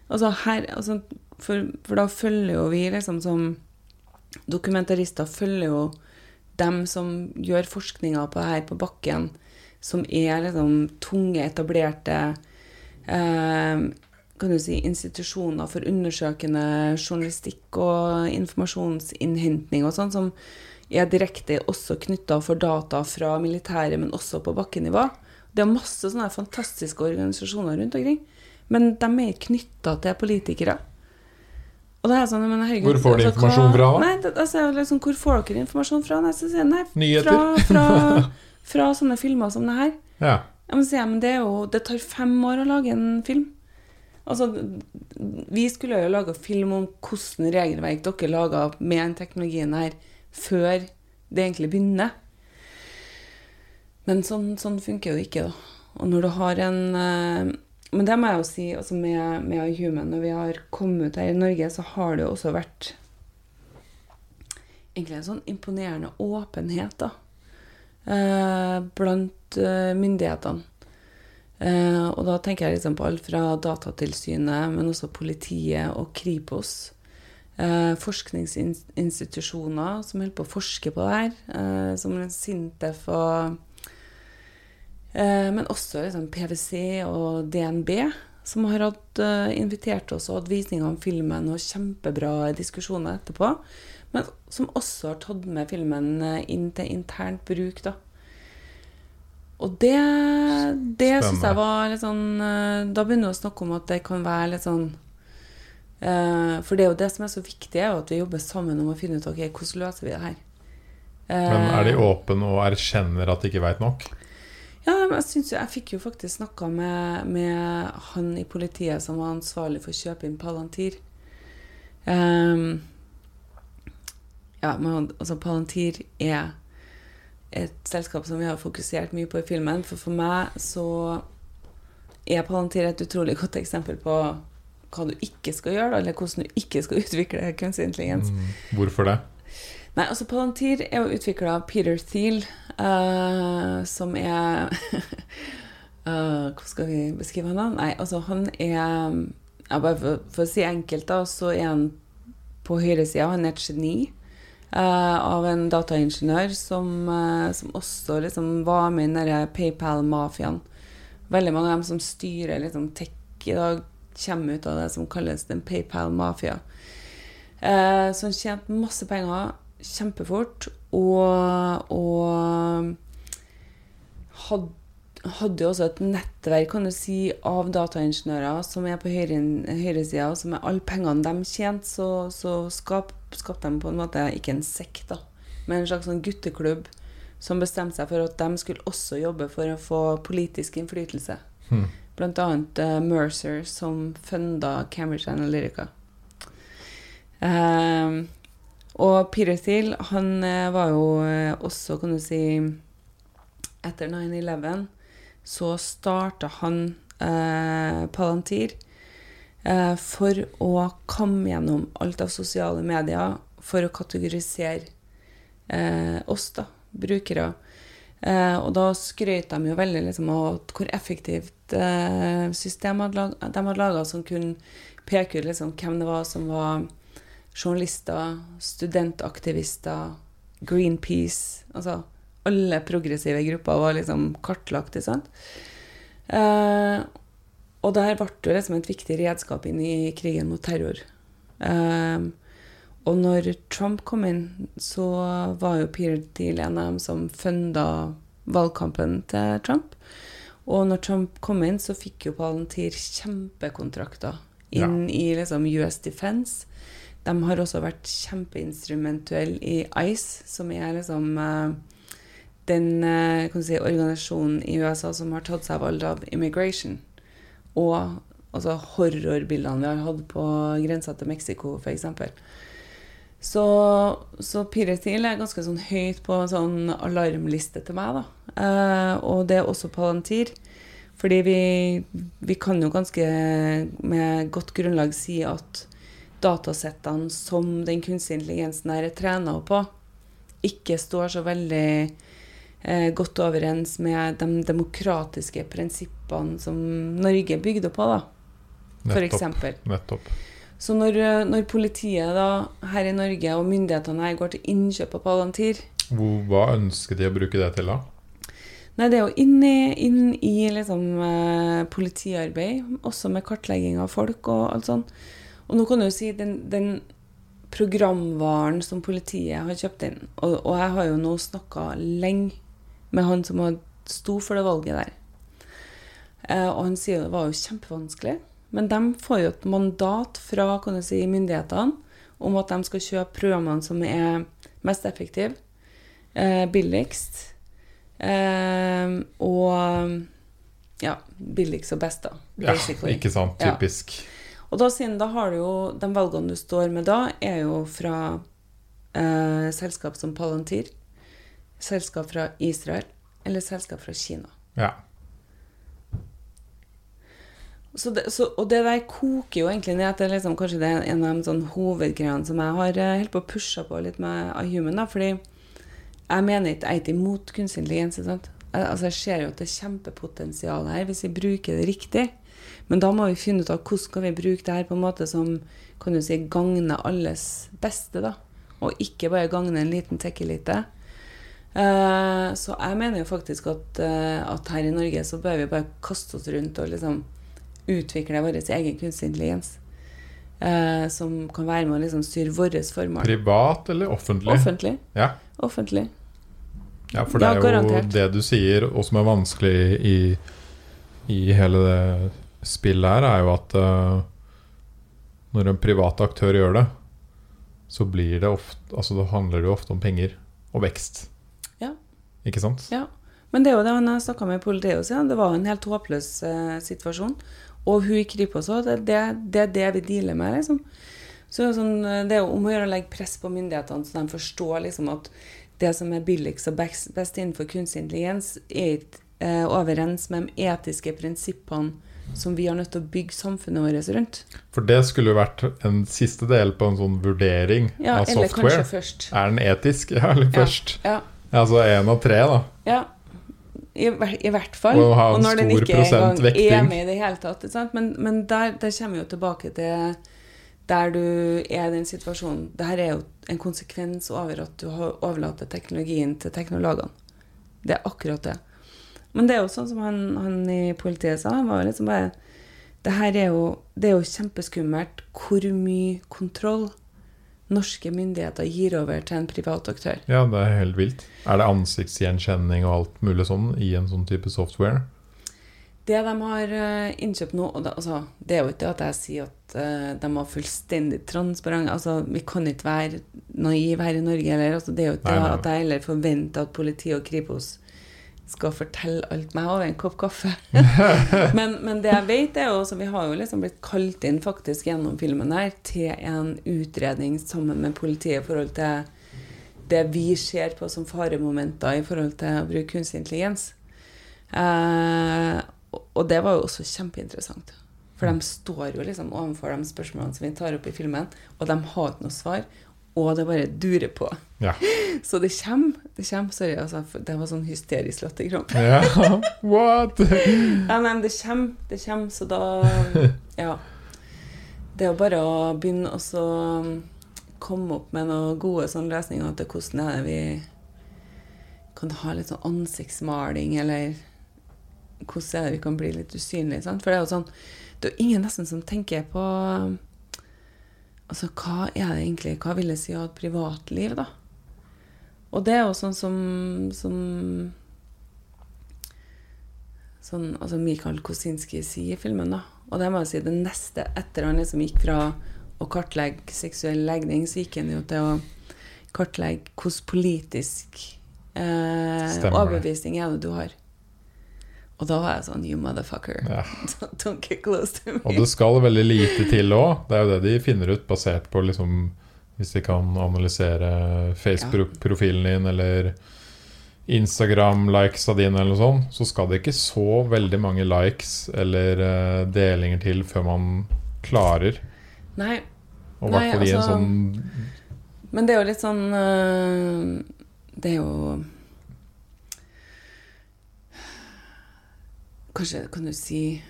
Altså her, altså, for, for da følger jo vi liksom som Dokumentarister følger jo dem som gjør forskninga på det her på bakken, som er liksom tunge, etablerte eh, kan du si, institusjoner for undersøkende journalistikk og informasjonsinnhentning og sånn, som er direkte også knytta for data fra militæret, men også på bakkenivå. Det er masse sånne fantastiske organisasjoner rundt omkring, men de er knytta til politikere. Og det er sånn, men herregud, Hvor får de altså, informasjon fra? Nei, det, altså, liksom, hvor får dere informasjon fra? Nei, så sier jeg, nei, Nyheter. fra, fra, fra sånne filmer som det her. Ja. Ja, men sier jeg, men det, er jo, det tar fem år å lage en film. Altså, vi skulle jo lage film om hvordan regelverk dere laga med den teknologien her, før det egentlig begynner. Men sånn, sånn funker jo ikke, da. Og når du har en eh, Men det må jeg jo si, altså med, med Human, når vi har kommet ut her i Norge, så har det jo også vært egentlig en sånn imponerende åpenhet, da. Eh, blant eh, myndighetene. Eh, og da tenker jeg liksom på alt fra Datatilsynet, men også politiet og Kripos. Eh, forskningsinstitusjoner som holder på å forske på det her, eh, som Sintef og eh, Men også liksom PwC og DNB, som har hatt, eh, invitert oss og hatt visninger om filmen og kjempebra diskusjoner etterpå. Men som også har tatt med filmen eh, inn til internt bruk, da. Og det, det syns jeg var litt sånn eh, Da begynner vi å snakke om at det kan være litt sånn For det er jo det som er så viktig, er jo at vi jobber sammen om å finne ut ok, hvordan løser vi det her. Men er de Eh, åpne og erkjenner at de ikke veit nok? Ja, men jeg, synes jeg fikk jo faktisk snakka med, med han i politiet som var ansvarlig for å kjøpe inn Palantir. Um, ja, men altså Palantir er et selskap som vi har fokusert mye på i filmen. For for meg så er Palantir et utrolig godt eksempel på hva du ikke skal gjøre, eller hvordan du ikke skal utvikle kunstig intelligens. Mm. Hvorfor det? Nei, altså Palantir er jo utvikla av Peter Thiel, uh, som er uh, Hvordan skal vi beskrive han da? Nei, altså han er ja, Bare for, for, å si enkelt, da, så er han på høyresida. Han er et geni. Uh, av en dataingeniør som, som også liksom var med i den PayPal-mafiaen. Veldig mange av dem som styrer liksom, tech i dag, kommer ut av det som kalles den PayPal-mafia. Så han tjente masse penger kjempefort. Og, og hadde, jo også et nettverk kan du si, av dataingeniører som er på høyresida, og som med alle pengene de tjente, så, så skap, skapte de på en måte ikke en sekt, da, men en slags sånn gutteklubb som bestemte seg for at de skulle også jobbe for å få politisk innflytelse. Hmm. Annet uh, Mercer, som funda Cambridge Analytica. Um, og Peter Thiel, han eh, var jo eh, også, kan du si Etter 9-11 så starta han eh, Palantir eh, for å komme gjennom alt av sosiale medier for å kategorisere eh, oss, da, brukere. Eh, og da skrøt de jo veldig liksom, av hvor effektivt system de hadde laga som kunne peke ut liksom, hvem det var som var journalister, studentaktivister, Greenpeace Altså alle progressive grupper var liksom kartlagt. ikke sant? Eh, og der ble det liksom et viktig redskap inn i krigen mot terror. Eh, og når Trump kom inn, så var jo Peter Deal en av dem som funda valgkampen til Trump. Og når Trump kom inn, så fikk jo Palantir kjempekontrakter inn ja. i liksom US Defense. De har også vært kjempeinstrumentuelle i ICE, som er liksom uh, den uh, si, organisasjonen i USA som har tatt seg av all av immigration. Og altså, horrorbildene vi har hatt på grensa til Mexico, f.eks. Så, så Piretil er ganske sånn høyt på en sånn alarmliste til meg. da. Uh, og det er også Palantir. Fordi vi, vi kan jo ganske med godt grunnlag si at datasettene som den kunstige intelligensen her er trena på, ikke står så veldig eh, godt overens med de demokratiske prinsippene som Norge bygde på, da. For eksempel. Nettopp. Så når, når, politiet da, her i Norge og myndighetene her går til innkjøp av Palantir Hva ønsker de å bruke det til, da? Nei, Det er jo inn i, inn i liksom, eh, politiarbeid, også med kartlegging av folk og alt sånt. Og nå kan du jo si den, den programvaren som politiet har kjøpt inn Og, og jeg har jo nå snakka lenge med han som sto for det valget der. Eh, og han sier det var jo kjempevanskelig. Men de får jo et mandat fra si, myndighetene om at de skal kjøpe programmene som er mest effektive, eh, billigst eh, og ja, billigst og best, da. Basically. Ja, ikke sant. Typisk. Ja. Og da, siden da har du jo De valgene du står med da, er jo fra eh, selskap som Palantir, selskap fra Israel eller selskap fra Kina. Ja. Så det, så, og det der koker jo egentlig ned til liksom, kanskje det er en av de sånn hovedgreiene som jeg har eh, helt på å pushe på litt med human da, fordi jeg mener ikke jeg er imot kunstig intelligens. Altså, jeg ser jo at det er kjempepotensial her hvis vi bruker det riktig. Men da må vi finne ut av hvordan skal vi bruke det her på en måte som kan du si, gagner alles beste. da, Og ikke bare gagner en liten tech-elite. Uh, så jeg mener jo faktisk at, uh, at, her i Norge så bør vi bare kaste oss rundt og liksom utvikle vår egen kunstig intelligens. Eh, som kan være med å liksom styre våre formål. Privat eller offentlig? Offentlig. Ja. offentlig. Ja, for det er jo garantert. det du sier, og som er vanskelig i, i hele det spillet her, er jo at uh, når en privat aktør gjør det, så blir det ofte Altså da handler det jo ofte om penger og vekst. Ja. Ikke sant? Ja. Men det er jo det han har snakka med politiet også, det var en helt håpløs uh, situasjon. Og hun i Kripos òg. Det, det, det, er det vi dealer med, liksom. Så det er, sånn, det er jo om å gjøre å legge press på myndighetene, så de forstår liksom at det som er billigst og best, best innenfor kunstig intelligens, er ikke eh, overens med de etiske prinsippene som vi har nødt til å bygge samfunnet vårt rundt. For det skulle jo vært en siste del på en sånn vurdering Ja, av eller software. Er den etisk? Ja, eller Ja. først? Ja. Altså én av tre, da. Ja, i, i hvert fall. Og ha en når den stor ikke engang er med i det hele tatt. Men, men der, der kommer vi jo tilbake til der du er i den situasjonen. Dette er jo en konsekvens over at du har overlater teknologien til teknologene. Det er akkurat det. Men det er jo sånn som han, han i politiet sa. Han var liksom bare det her er jo, det er jo kjempeskummelt hvor mye kontroll norske myndigheter gir over til en privat aktør. Ja, det er helt vilt. Er det ansiktsgjenkjenning og alt mulig sånn i en sånn type software? Det de har eh, innkjøpt nå og det, altså, det er jo ikke at jeg sier at uh, de har fullstendig transparente. altså, Vi kan ikke være naive her i Norge heller. Altså, det er jo ikke at jeg heller forventer at politi og Kripos skal fortelle alt meg over en kopp kaffe. men, men det jeg vet, er jo altså, Vi har jo liksom blitt kalt inn faktisk gjennom filmen her til en utredning sammen med politiet i forhold til det vi ser på som faremomenter i forhold til å bruke kunstig intelligens. Eh, og- og det var jo også kjempeinteressant. For de står jo liksom overfor de spørsmålene som vi tar opp i filmen, og de har ikke noe svar. Og det bare durer på. Ja. Så det kommer. Det kommer, sorry, altså, det var sånn hysterisk latterkrampe. ja. What? Ja, men det kommer, det kommer, så da Ja. Det er bare å begynne å så um, komme opp med noen gode sånne løsninger til hvordan er det vi kan ha litt sånn ansiktsmaling, eller hvordan er det vi kan bli litt usynlige. Sant? For det er jo sånn Det er jo ingen nesten som tenker på um, Altså, hva er det egentlig Hva vil det si å ha et privatliv, da? Og det er jo sånn som, som sånn, altså Mikael Kosinski sier i filmen, da. Og det må jeg si, det neste etter han liksom gikk fra å kartlegge seksuell legning, så gikk han jo til å kartlegge hvordan politisk eh, overbevisning er det du har. Og da var jeg sånn You motherfucker. Ja. Don't get close to me. Og det skal veldig lite til òg. Det er jo det de finner ut basert på liksom Hvis de kan analysere Facebook-profilen din eller Instagram-likesa dine eller noe sånt, så skal det ikke så veldig mange likes eller uh, delinger til før man klarer. Nei, Og i hvert fall i en altså- sånn Men det er jo litt sånn uh, Det er jo Kanskje kan du si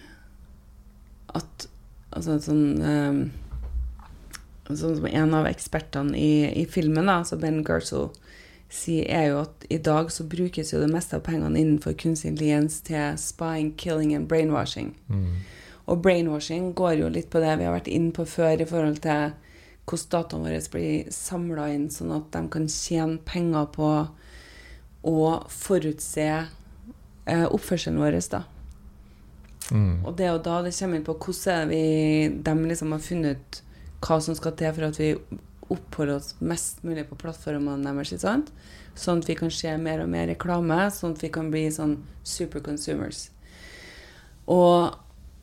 at Altså sånn øh, Sånn som en av ekspertene i, i filmen, da, altså Ben Gertzel, sier, er jo at i dag så brukes jo det meste av pengene innenfor kunstig intelligens til spying, killing and brainwashing. mm, Og brainwashing går jo litt på det vi har vært inne på før i forhold til hvordan dataene våre blir samla inn, sånn at de kan tjene penger på å forutse eh, oppførselen vår. da. Mm, Og det er jo da det kommer inn på hvordan vi, de liksom har funnet ut hva som skal til for at vi oppholder oss mest mulig på plattformene deres. Sånn at vi kan se mer og mer reklame, sånn at vi kan bli sånn super consumers. Og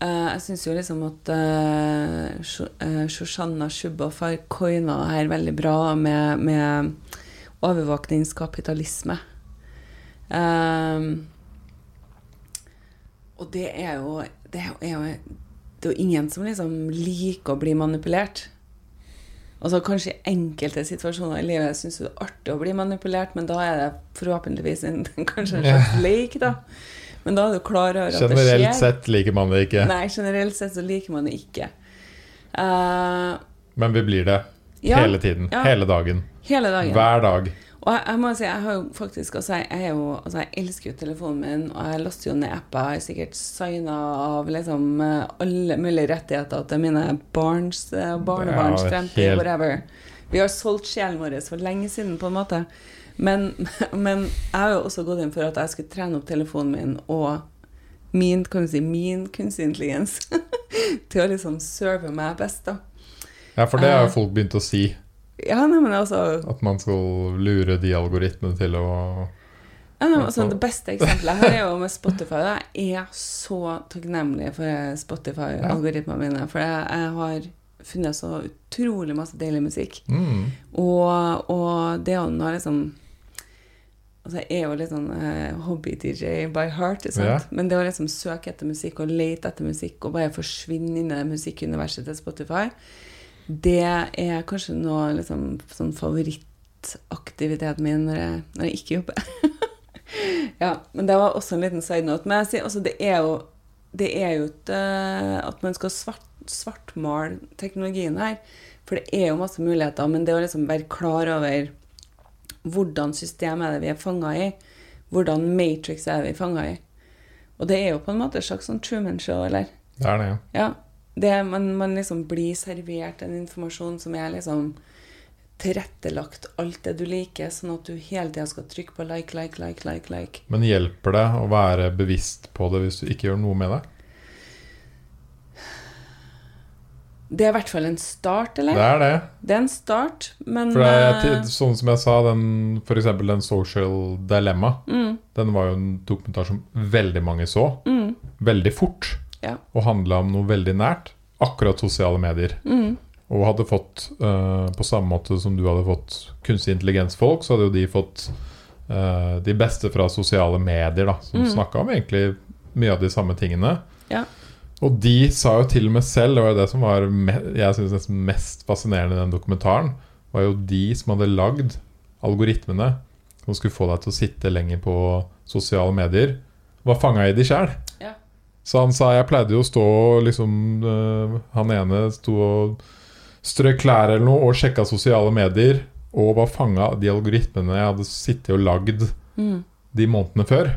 eh, jeg syns jo liksom at eh, Shoshanna Shubhoff har coina det her veldig bra med, med overvåkningskapitalisme. Um, og det er jo det er jo, det er jo ingen som liksom liker å bli manipulert. Altså Kanskje i enkelte situasjoner i livet syns du det er artig å bli manipulert, men da er det forhåpentligvis en, kanskje en slags leik, da. Men da er du klar over at det skjer. Generelt sett liker man det ikke, Nei, generelt sett så liker man det ikke. Uh, men vi blir det ja, hele tiden. ja. Hele dagen. hele dagen. Hver dag. Og jeg, jeg må si, jeg har jo faktisk også, jeg, er jo, altså jeg elsker jo telefonen min, og jeg laster jo ned apper. Jeg har sikkert signa av liksom eh, alle mulige rettigheter til mine barns, eh, barnebarns fremtid, helt- whatever. Vi har solgt sjelen vår for lenge siden, på en måte. Men, men jeg har jo også gått inn for at jeg skulle trene opp telefonen min og min, kan du si, min kunstig intelligens til å liksom serve meg best, da. Ja, for det har Eh. jo folk begynt å si. Ja, nei, men altså At man skal lure de algoritmene til å Ja, nei, altså, det beste eksempelet her er jo med Spotify. Jeg er så takknemlig for Spotify-algoritmene mine. For jeg, har funnet så utrolig masse deilig musikk. mm, Og, og det å nå liksom Altså, jeg er jo litt sånn uh, hobby-DJ by heart? Ja. men det å liksom søke etter musikk og lete etter musikk og bare forsvinne inn i det musikkuniverset til Spotify, det er kanskje noe liksom sånn favorittaktiviteten min når jeg, når jeg ikke jobber. ja, men det var også en liten side note. Men jeg sier, altså, det er jo det er jo ikke eh, at man skal svart, svartmale teknologien her. For det er jo masse muligheter, men det å liksom være klar over hvordan system er det vi er fanga i, hvordan Matrix er det vi er fanga i. Og det er jo på en måte et slags sånn Truman-show, eller? Det er det. Ja. Det, man, man liksom blir servert en informasjon som er liksom tilrettelagt alt det du liker, sånn at du hele tida skal trykke på like, like, like, like, like. Men hjelper det å være bevisst på det hvis du ikke gjør noe med det? Det er i hvert fall en start, eller? Det er det. Det er en start, men For det er, eh, sånn som jeg sa, den, for eksempel den Social Dilemma, mm, den var jo en dokumentar som veldig mange så. mm, Veldig fort. Ja. Og handla om noe veldig nært. Akkurat sosiale medier. mm, Og hadde fått, uh, på samme måte som du hadde fått kunstig intelligens-folk, så hadde jo de fått uh, de beste fra sosiale medier, da, som Mm. snakka om egentlig mye av de samme tingene. Ja. Og de sa jo til og med selv, det var jo det som var jeg synes nesten mest fascinerende i den dokumentaren, var jo de som hadde lagd algoritmene som skulle få deg til å sitte lenger på sosiale medier, var fanga i de sjæl. Så han sa jeg pleide jo å stå og liksom øh, Han ene sto og strøk klær eller noe og sjekka sosiale medier og var fanga av de algoritmene jeg hadde sittet og lagd mm. de månedene før.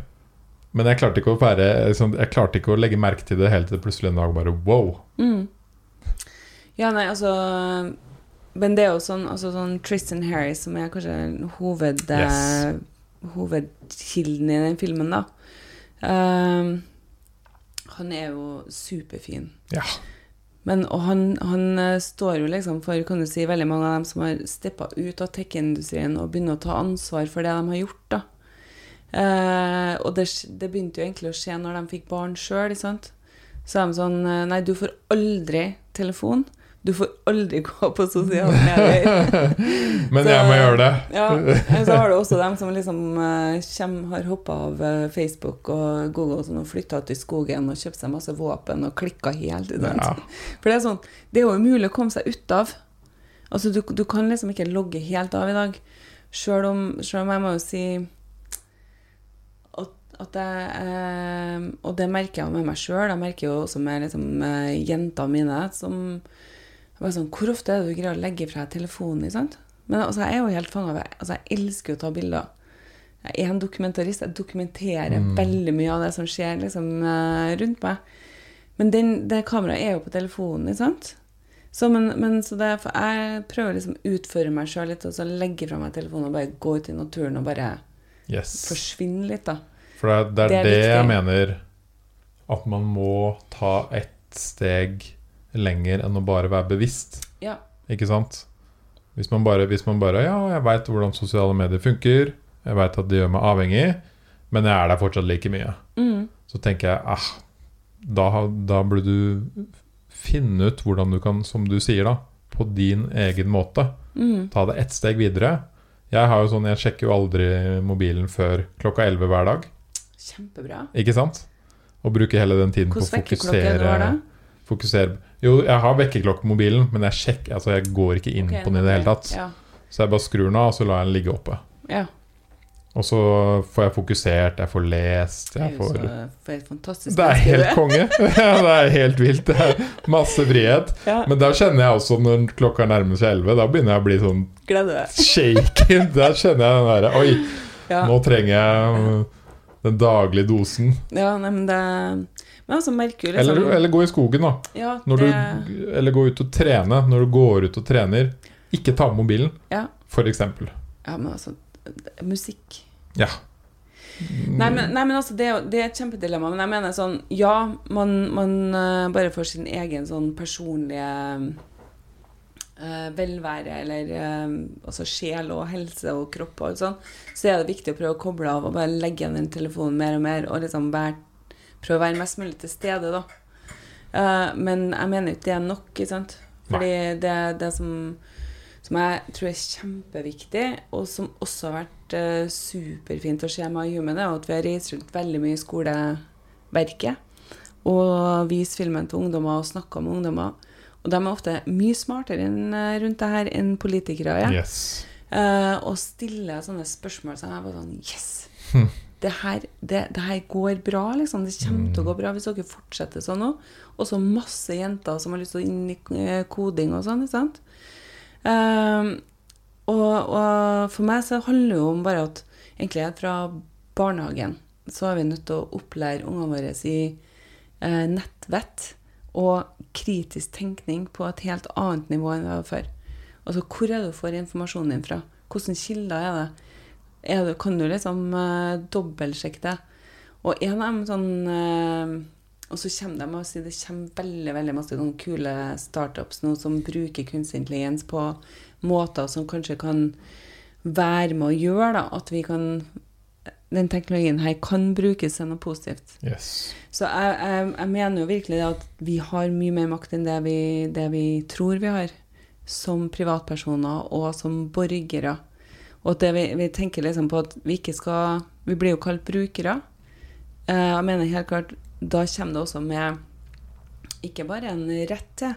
Men jeg klarte være liksom, Jeg klarte ikke å legge merke til det helt til det plutselig en dag bare wow. Mm. Ja, nei, altså Men det er jo sånn, altså, sånn Tristan Harris, som er kanskje hoved, Yes. hovedkilden i den filmen, da. Ehm, han er jo superfin. Ja. Men, og han, han eh, står jo liksom for kan du si, veldig mange av dem som har steppa ut av tech-industrien og begynner å ta ansvar for det de har gjort. da. Eh, og det, det begynte jo egentlig å skje når de fikk barn sjøl. Så er de sånn eh, Nei, du får aldri telefon. Du får aldri gå på sosiale medier. Men Så- jeg må gjøre det. Ja, og Så har du også dem som liksom eh, kjem, har hoppa av eh, Facebook og Google og sånn, og flytta ut i skogen og kjøpt seg masse våpen og klikka helt. Ja. For det er sånn, det er jo umulig å komme seg ut av. Altså, du, du kan liksom ikke logge helt av i dag. Sjøl om, selv om jeg må jo si jeg eh, Og det merker jeg med meg sjøl. Jeg merker jo også med liksom, eh, jentene mine som bare sånn, Hvor ofte er det du greier å legge fra deg telefonen? sant? Men altså, jeg er jo helt fanga ved altså, Jeg elsker å ta bilder. Jeg er en dokumentarist. Jeg dokumenterer Mm. veldig mye av det som skjer liksom, eh, rundt meg. Men den, det kameraet er jo på telefonen, ikke sant? Så, men, men, så det, jeg prøver liksom å utføre meg sjøl litt, og så legge fra meg telefonen og bare gå ut i naturen og bare Yes. forsvinne litt, da. For det, er- det er Det det, er jeg mener At man må ta ett steg lenger enn å bare være bevisst. Ja. Ikke sant? Hvis man bare, hvis man bare Ja, jeg veit hvordan sosiale medier funker. Jeg veit at det gjør meg avhengig, men jeg er der fortsatt like mye. Mm. Så tenker jeg ah, da, da burde du finne ut hvordan du kan, som du sier, da, på din egen måte, Mm. ta det ett steg videre. Jeg har jo sånn, jeg sjekker jo aldri mobilen før klokka 11 hver dag. Kjempebra. Ikke sant? Og bruker hele den tiden på å fokusere. Hvordan vekkerklokke klokka det hver har fokusere, Jo, jeg har vekkerklokke på mobilen, men jeg sjekker Altså, jeg går ikke inn okay, på den i det hele tatt. Ja. Så jeg bare skrur den av, og så lar jeg den ligge oppe. ja. Og så får jeg fokusert, jeg får lest, Det er jeg jo får så et fantastisk Det er helt konge. Det er helt vilt. Det er masse frihet. Ja. Men da kjenner jeg også, når klokka nærmer seg 11, da begynner jeg å bli sånn shaken. Da kjenner jeg den derre Oi, Ja. nå trenger jeg den daglige dosen. ja, nei, men det Men altså, merker liksom Eller, eller gå i skogen, da. ja, det, du, eller gå ut og trene. Når du går ut og trener, ikke ta med mobilen, Ja. eksempel. Ja, men altså Musikk Ja. Nei, men, nei, men altså, det det er et kjempedilemma. Men jeg mener sånn Ja, man, man eh, bare får sin egen sånn personlige uh, velvære, eller uh, altså sjel og helse og kropp og alt sånn, så er det viktig å prøve å koble av og bare legge igjen den telefonen mer og mer, og liksom være, prøve å være mest mulig til stede, da. Uh, men jeg mener ikke det er nok, ikke sant? Fordi det, det som som jeg tror er kjempeviktig, og som også har vært uh, superfint å se med Human, er at vi har reist rundt veldig mye i skoleverket og vist filmen til ungdommer og snakka med ungdommer. Og de er ofte mye smartere enn, eh, rundt det her enn politikere er. Yes. Uh, og stiller sånne spørsmål som jeg bare sånn Yes! Det her, det, det her går bra, liksom. Det kommer til å gå bra hvis dere fortsetter sånn nå. Og så masse jenter som har lyst til å inn i eh, koding og sånn. Eh, og, og for meg så handler det jo om bare at egentlig fra barnehagen så er vi nødt til å opplære ungene våre i eh, nettvett og kritisk tenkning på et helt annet nivå enn vi hadde før. Altså, hvor er det du får informasjonen din fra? Hvilke kilder er det? Er kan du liksom uh, dobbeltsjekke det? Og en av dem sånn uh, Og så kommer de og sier det kommer veldig veldig masse sånne kule startups nå som bruker kunstig intelligens på måter som kanskje kan være med å gjøre da, at vi kan den teknologien her kan brukes til noe positivt. Yes. Så jeg, jeg, jeg mener jo virkelig at vi har mye mer makt enn det vi, det vi tror vi har, som privatpersoner og som borgere. Og at vi, vi tenker liksom på at vi ikke skal Vi blir jo kalt brukere. Eh, jeg mener helt klart Da kommer det også med ikke bare en rett til,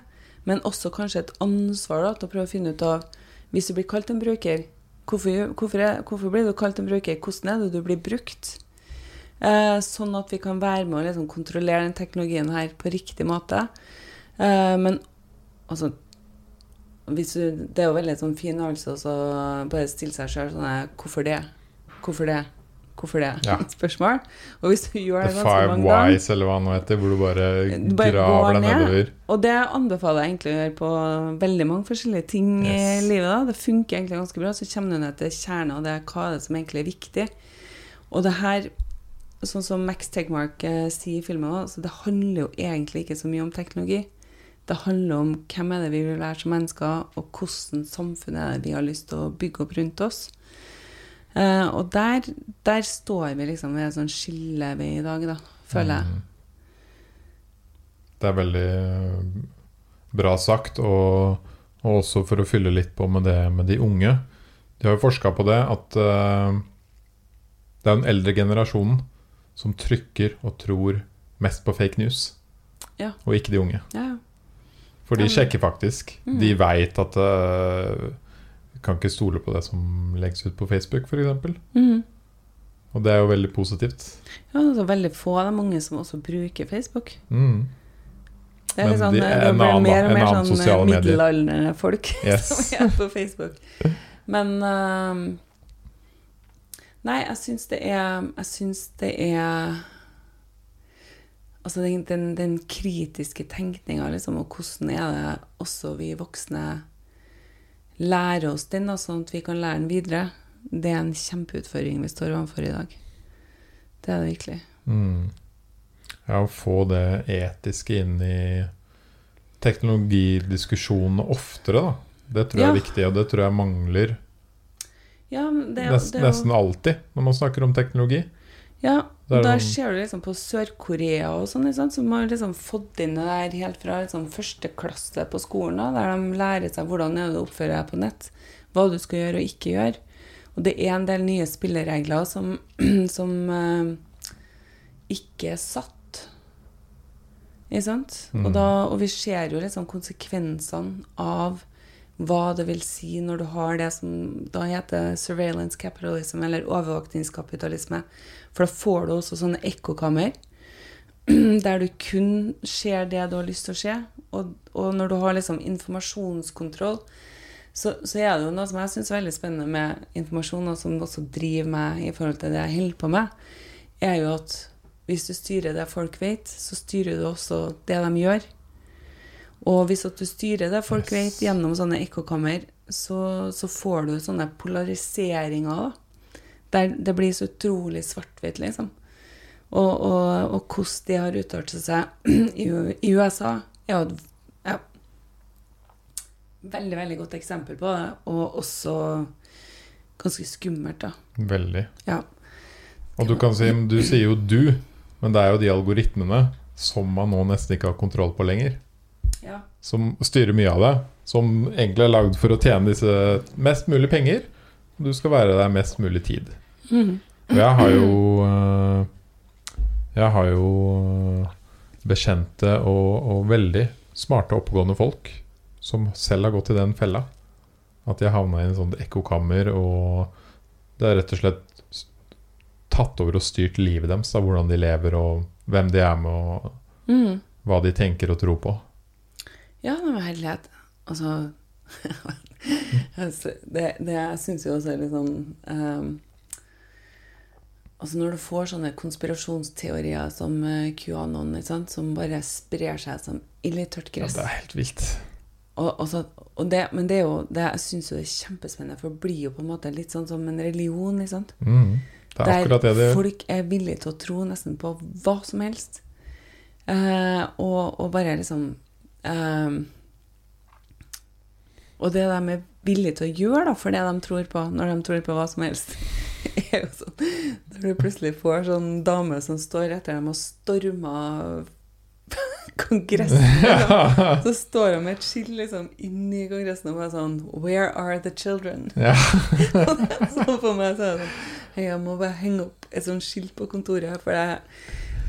men også kanskje et ansvar da, til å prøve å finne ut av Hvis du blir kalt en bruker, hvorfor, hvorfor, er, hvorfor blir du kalt en bruker? Hvordan er det du blir brukt? Eh, sånn at vi kan være med å liksom kontrollere den teknologien her på riktig måte. Eh, men altså hvis du, Det er jo veldig sånn fin øvelse å bare stille seg sjøl sånn Hvorfor det? Hvorfor det? Hvorfor det? Ja. Spørsmål. Og hvis du gjør det The ganske Five mange ganger Whys, eller hva det nå heter, hvor du bare, Du bare graver deg ned. nedover. Og det anbefaler jeg egentlig å gjøre på veldig mange forskjellige ting i livet. da. Det funker egentlig ganske bra. Så kommer du ned til kjernen av det, hva er det som egentlig er viktig. Og det her, sånn som Max Tegmark eh, sier i filmen, også, så det handler jo egentlig ikke så mye om teknologi. Det handler om hvem er det vi vil være som mennesker, og hvordan samfunn er det vi har lyst til å bygge opp rundt oss. Eh, og der, der står vi liksom ved et sånn skille vi i dag, da, føler jeg. Mm. Det er veldig bra sagt, og, og også for å fylle litt på med det med de unge. De har jo forska på det at eh, det er den eldre generasjonen som trykker og tror mest på fake news, Ja. og ikke de unge. Ja, ja. For de sjekker faktisk. Mm. De veit at uh, Kan ikke stole på det som legges ut på Facebook, f.eks. Mm. Og det er jo veldig positivt. Ja, det er veldig få av de unge som også bruker Facebook. Mm. Det er Men litt sånn, de det er en blir mer og mer sånn middelaldrende folk Yes. som er på Facebook. Men uh, Nei, jeg syns det er Jeg syns det er Altså den, den, den kritiske tenkninga, liksom, og hvordan er det også vi voksne lærer oss den, da, sånn at vi kan lære den videre, det er en kjempeutfordring vi står overfor i dag. Det er det virkelig. Mm. Ja, å få det etiske inn i teknologidiskusjonene oftere, da. Det tror jeg Ja. er viktig, og det tror jeg mangler Ja, det, nest, det nesten alltid når man snakker om teknologi. Ja, og er der ser du liksom på Sør-Korea og sånn, som har liksom fått inn det der helt fra liksom første klasse på skolen, da, der de lærer seg hvordan du oppfører deg på nett, hva du skal gjøre og ikke gjøre. Og det er en del nye spilleregler som, som uh, ikke er satt. Ikke sant? Mm. Og, da, og vi ser jo liksom konsekvensene av hva det vil si når du har det som da heter surveillance capitalism, eller overvåkningskapitalisme. For da får du også sånne ekkokammer der du kun ser det du har lyst til å se. Og, og når du har liksom informasjonskontroll, så, så er det jo noe som jeg syns er veldig spennende med informasjon, og som også driver meg i forhold til det jeg holder på med, er jo at hvis du styrer det folk vet, så styrer du også det de gjør. Og hvis at du styrer det folk Yes. vet gjennom sånne ekkokammer, så, så får du sånne polariseringer, Der det blir så utrolig svart-hvitt, liksom. Og, og, og hvordan de har uttalt seg i, i USA, er jo ja, veldig, veldig godt eksempel på det. Og også ganske skummelt, da. Veldig. Ja. Og du kan si, du sier jo du, men det er jo de algoritmene som man nå nesten ikke har kontroll på lenger. Ja. som styrer mye av det. Som egentlig er lagd for å tjene disse mest mulig penger. Du skal være der mest mulig tid. Mhm. Og jeg har jo øh, Jeg har jo øh, bekjente og, og veldig smarte, oppegående folk som selv har gått i den fella. At de har havna i en sånn ekkokammer, og det er rett og slett tatt over og styrt livet deres. av hvordan de lever, og hvem de er med, og mm. hva de tenker og tror på. Ja, det var herlighet. Altså altså, Det, det jeg syns jo også er litt sånn ehm, Altså Når du får sånne konspirasjonsteorier som eh, QAnon, som bare sprer seg som ild i tørt Ja, det er helt vilt. og, og så, og det, Men det er jo det jeg syns jo er kjempespennende, for det blir jo på en måte litt sånn som en religion. ikke sant? Mm. Det er Der det det folk er villige til å tro nesten på hva som helst. Eh, og, og bare liksom eh, Og det de er villige til å gjøre da, for det de tror på, når de tror på hva som helst, er jo sånn Når du plutselig får sånn dame som står etter dem og stormer Kongressen. Ja. Så står hun med et skilt liksom, inni Kongressen og bare sånn Where are the children? Ja. så for meg så er det sånn «Hei, Jeg må bare henge opp et sånt skilt på kontoret. For det,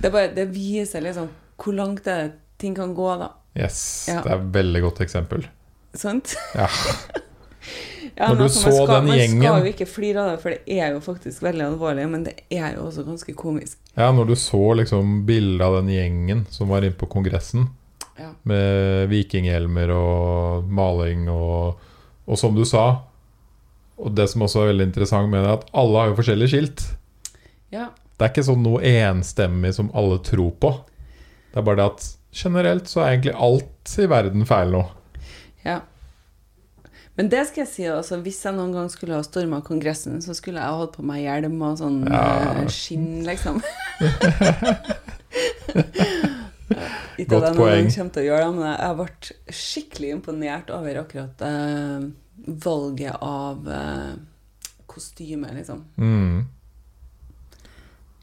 det, bare, det viser liksom hvor langt det ting kan gå, da. Yes. Ja. Det er et veldig godt eksempel. Sant? Ja. Ja, Når du altså, så skal, den Man skal jo ikke flire av det, for det er jo faktisk veldig alvorlig. Men det er jo også ganske komisk. ja, når du så liksom bildet av den gjengen som var inne på Kongressen, Ja. med vikinghjelmer og maling og Og som du sa, og det som også er veldig interessant med det, er at alle har jo forskjellige skilt. ja. Det er ikke sånn noe enstemmig som alle tror på. Det er bare det at generelt så er egentlig alt i verden feil nå. Ja. Men det skal jeg si, altså, hvis jeg noen gang skulle ha storma Kongressen, så skulle jeg ha hatt på meg hjelm og sånn Ja. eh, skinn, liksom. Ikke Godt at jeg noen gang kommer til å gjøre det, men jeg ble skikkelig imponert over akkurat eh, valget av eh, kostyme, liksom. Mm.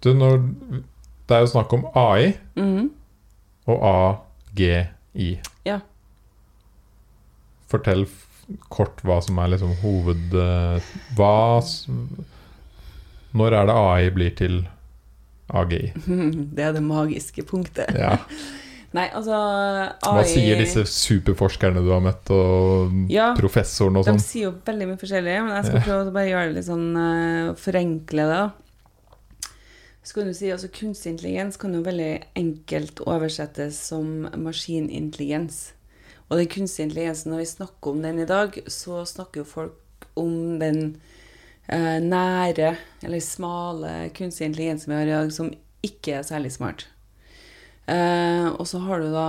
Du, når Det er jo snakk om AI mm. og AGI. Fortell kort hva som er liksom hoved... eh, Hva Når er det AI blir til AGI? Det er det magiske punktet. Ja. Nei, altså Hva sier disse superforskerne du har møtt, og Ja. professoren og De sånn? sier jo veldig mye forskjellig, men jeg skal Ja. prøve å bare gjøre det litt sånn uh, forenkle det. Så kan du si, altså Kunstig intelligens kan jo veldig enkelt oversettes som maskinintelligens. Og den kunstige intelligensen, når vi snakker om den i dag, så snakker jo folk om den eh, nære eller smale kunstige intelligensen vi har i dag, som ikke er særlig smart. Eh, og så har du da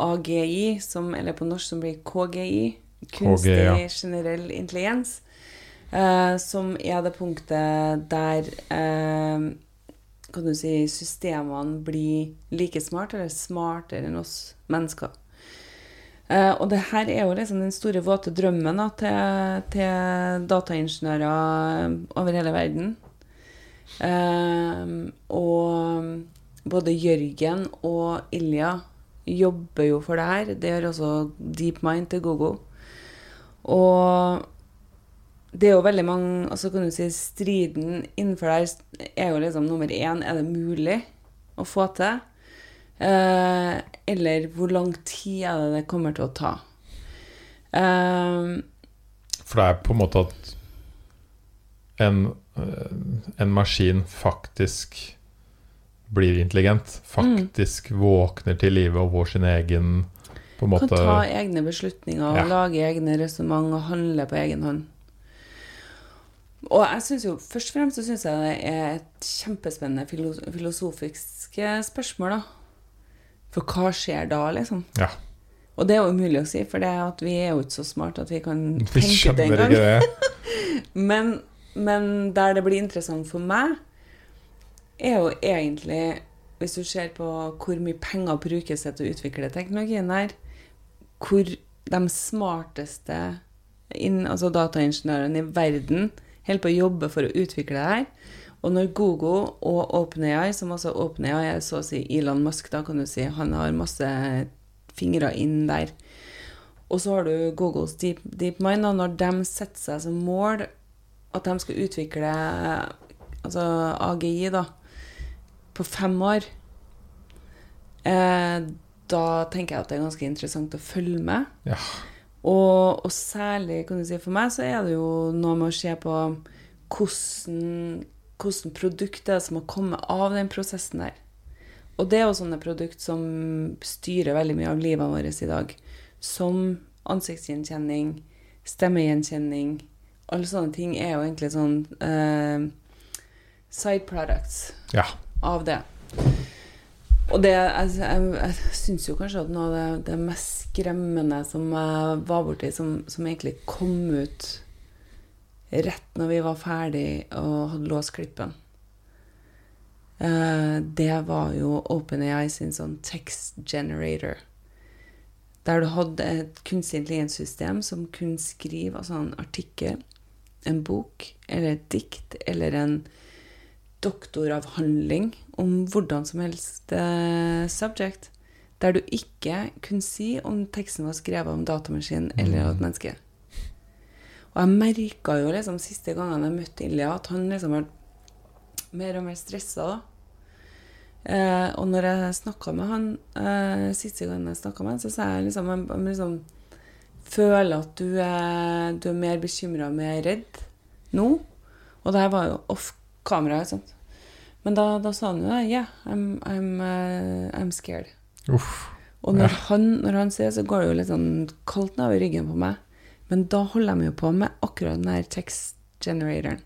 AGI, som, eller på norsk som blir KGI. Kunstig KG, ja. generell intelligens. eh, som er det punktet der eh, kan du si, systemene blir like smart eller smartere enn oss mennesker. Eh, og det her er jo liksom den store våte drømmen da, til, til dataingeniører over hele verden. Eh, og både Jørgen og Ilja jobber jo for det her. Det gjør også DeepMind til Google. Og det er jo veldig mange altså kan du si Striden innenfor der er jo liksom nummer én Er det mulig å få til? Eh, eller hvor lang tid er det det kommer til å ta? Eh, For det er på en måte at en, eh, en maskin faktisk blir intelligent. Faktisk våkner til live og får sin egen på en kan ta egne beslutninger og Ja. lage egne resonnement og handle på egen hånd. Og jeg synes jo, først og fremst så syns jeg det er et kjempespennende filosofisk eh, spørsmål, da. For hva skjer da, liksom? Ja. Og det er jo umulig å si, for det er at vi er jo ikke så smarte at vi kan tenke det engang. Men, men der det blir interessant for meg, er jo egentlig Hvis du ser på hvor mye penger brukes til å utvikle teknologien her, hvor de smarteste inn, altså dataingeniørene i verden holder på å jobbe for å utvikle det her. Og når Google og OpenAI, som altså OpenAI er så å si Elon Musk, da kan du si, han har masse fingre inn der. Og så har du Googles Deep, DeepMind, og når de setter seg som mål at de skal utvikle altså AGI da, på fem år, eh, da tenker jeg at det er ganske interessant å følge med. Ja. Og, og særlig kan du si, for meg så er det jo noe med å se på hvordan, hvordan produkt det er som har kommet av den prosessen der. Og det er jo sånne produkter som styrer veldig mye av livet vårt i dag. Som ansiktsgjenkjenning, stemmegjenkjenning. Alle sånne ting er jo egentlig sånn eh, side products ja. av det. Og det, jeg, jeg, jeg syns jo kanskje at noe av det, det mest skremmende som jeg var borti, som, som egentlig kom ut rett når vi var ferdig og hadde låst klippen, eh, det var jo OpenAI sin sånn text generator. Der du hadde et kunstig intelligenssystem som kunne skrive altså en artikkel, en bok eller et dikt eller en doktoravhandling om hvordan som helst eh, subject, der du ikke kunne si om teksten var skrevet av en datamaskin eller av et menneske. Og jeg merka jo liksom siste gangen jeg møtte Ilja, at han liksom var mer og mer stressa. da. Eh, og når jeg snakka med han eh, siste gangen jeg snakka med han, så sa jeg liksom jeg, jeg liksom føler at du er, du er mer bekymra, mer redd nå. Og det her var jo off kamera. Ikke sant? Men da, da sa han jo det. Yeah, I'm, I'm, uh, I'm scared. Uff. Og når, Ja. han, når han det, så går det jo litt sånn kaldt nedover ryggen på meg. Men da holder de jo på med akkurat den her text generatoren.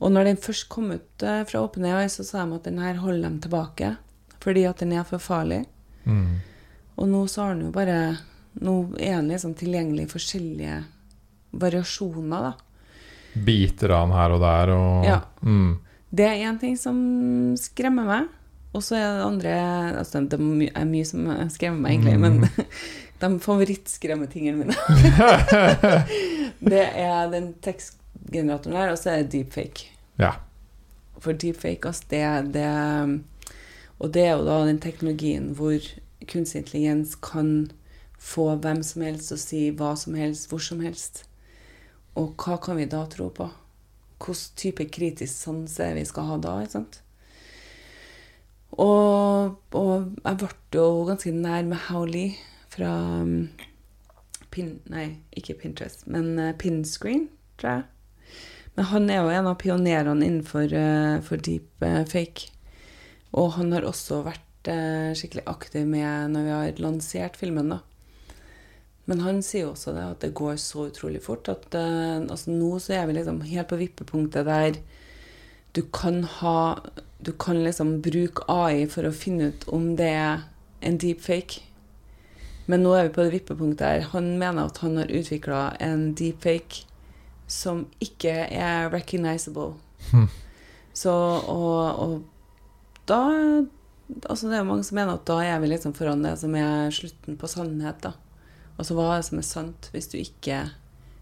Og når den først kom ut fra fra OpenAI, så sa de at den her holder dem tilbake. Fordi at den er for farlig. Mm. Og nå så har den jo bare Nå er den liksom tilgjengelig i forskjellige variasjoner, da. Biter av den her og der og Ja. mm. Det er én ting som skremmer meg. Og så er det andre altså Det er mye som skremmer meg, egentlig. Men de favorittskremmetingene mine Det er den tekstgeneratoren der, og så er det deepfake. Ja. For deepfake, altså, det, det Og det er jo da den teknologien hvor kunstig intelligens kan få hvem som helst å si hva som helst, hvor som helst. Og hva kan vi da tro på? Hvilken type kritisk sans er vi skal ha da? ikke sant? Og, og jeg ble jo ganske nær med Howley fra um, Pin... Nei, ikke Pinterest, men uh, Pinscreen, tror jeg. Men han er jo en av pionerene innenfor uh, for deep uh, fake. Og han har også vært skikkelig aktiv med når vi har lansert filmen, da. Men han sier jo også det at det går så utrolig fort at altså nå så er vi liksom helt på vippepunktet der du kan ha Du kan liksom bruke AI for å finne ut om det er en deepfake. Men nå er vi på det vippepunktet her. han mener at han har utvikla en deepfake som ikke er recognizable. Hmm. Så og, og da Altså det er mange som mener at da er vi liksom foran det som er slutten på sannhet, da. Altså hva er det som er sant, hvis du ikke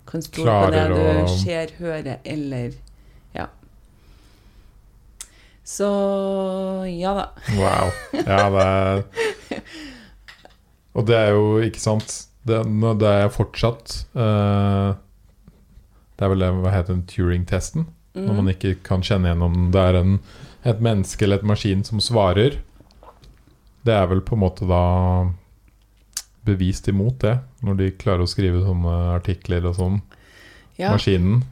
kan stole på det du ser, hører eller Ja. Så ja da. Wow. Ja, det Og det er jo, ikke sant Det, det er fortsatt uh, Det er vel det hva heter Turing-testen? Når man Mm. ikke kan kjenne igjen om det er en, et menneske eller et maskin som svarer. Det er vel på en måte da bevist imot det, når de klarer å skrive sånne artikler og sånn. ja. Maskinen.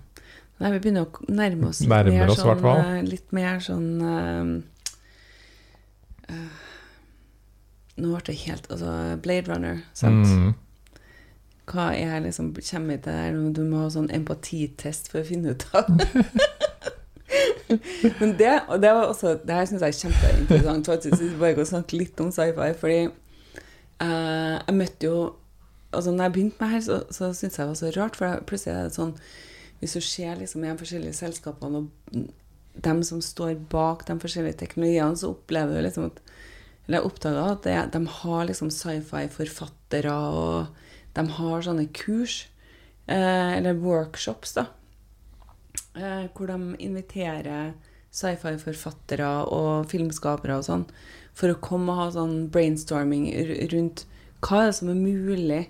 Nei, vi begynner å nærme oss litt Nærmer mer oss, sånn, eh, litt mer sånn uh, eh, Nå ble det helt Altså, Blade Runner, sant? Mm. Hva er liksom Kommer vi til der du må ha sånn empatitest for å finne ut av Men det, og det var også Det her syns jeg er kjempeinteressant, faktisk. jeg bare kan snakke litt om sci-fi, fordi uh, jeg møtte jo Altså, når jeg begynte med her, så, så syntes jeg det var så rart, for plutselig er det sånn Hvis du ser liksom i de forskjellige selskapene og dem som står bak de forskjellige teknologiene, så opplever du liksom at Eller jeg oppdaga at det, de har liksom sci-fi-forfattere, og de har sånne kurs, eh, eller workshops, da, eh, hvor de inviterer sci-fi-forfattere og filmskapere og sånn, for å komme og ha sånn brainstorming rundt Hva er det som er mulig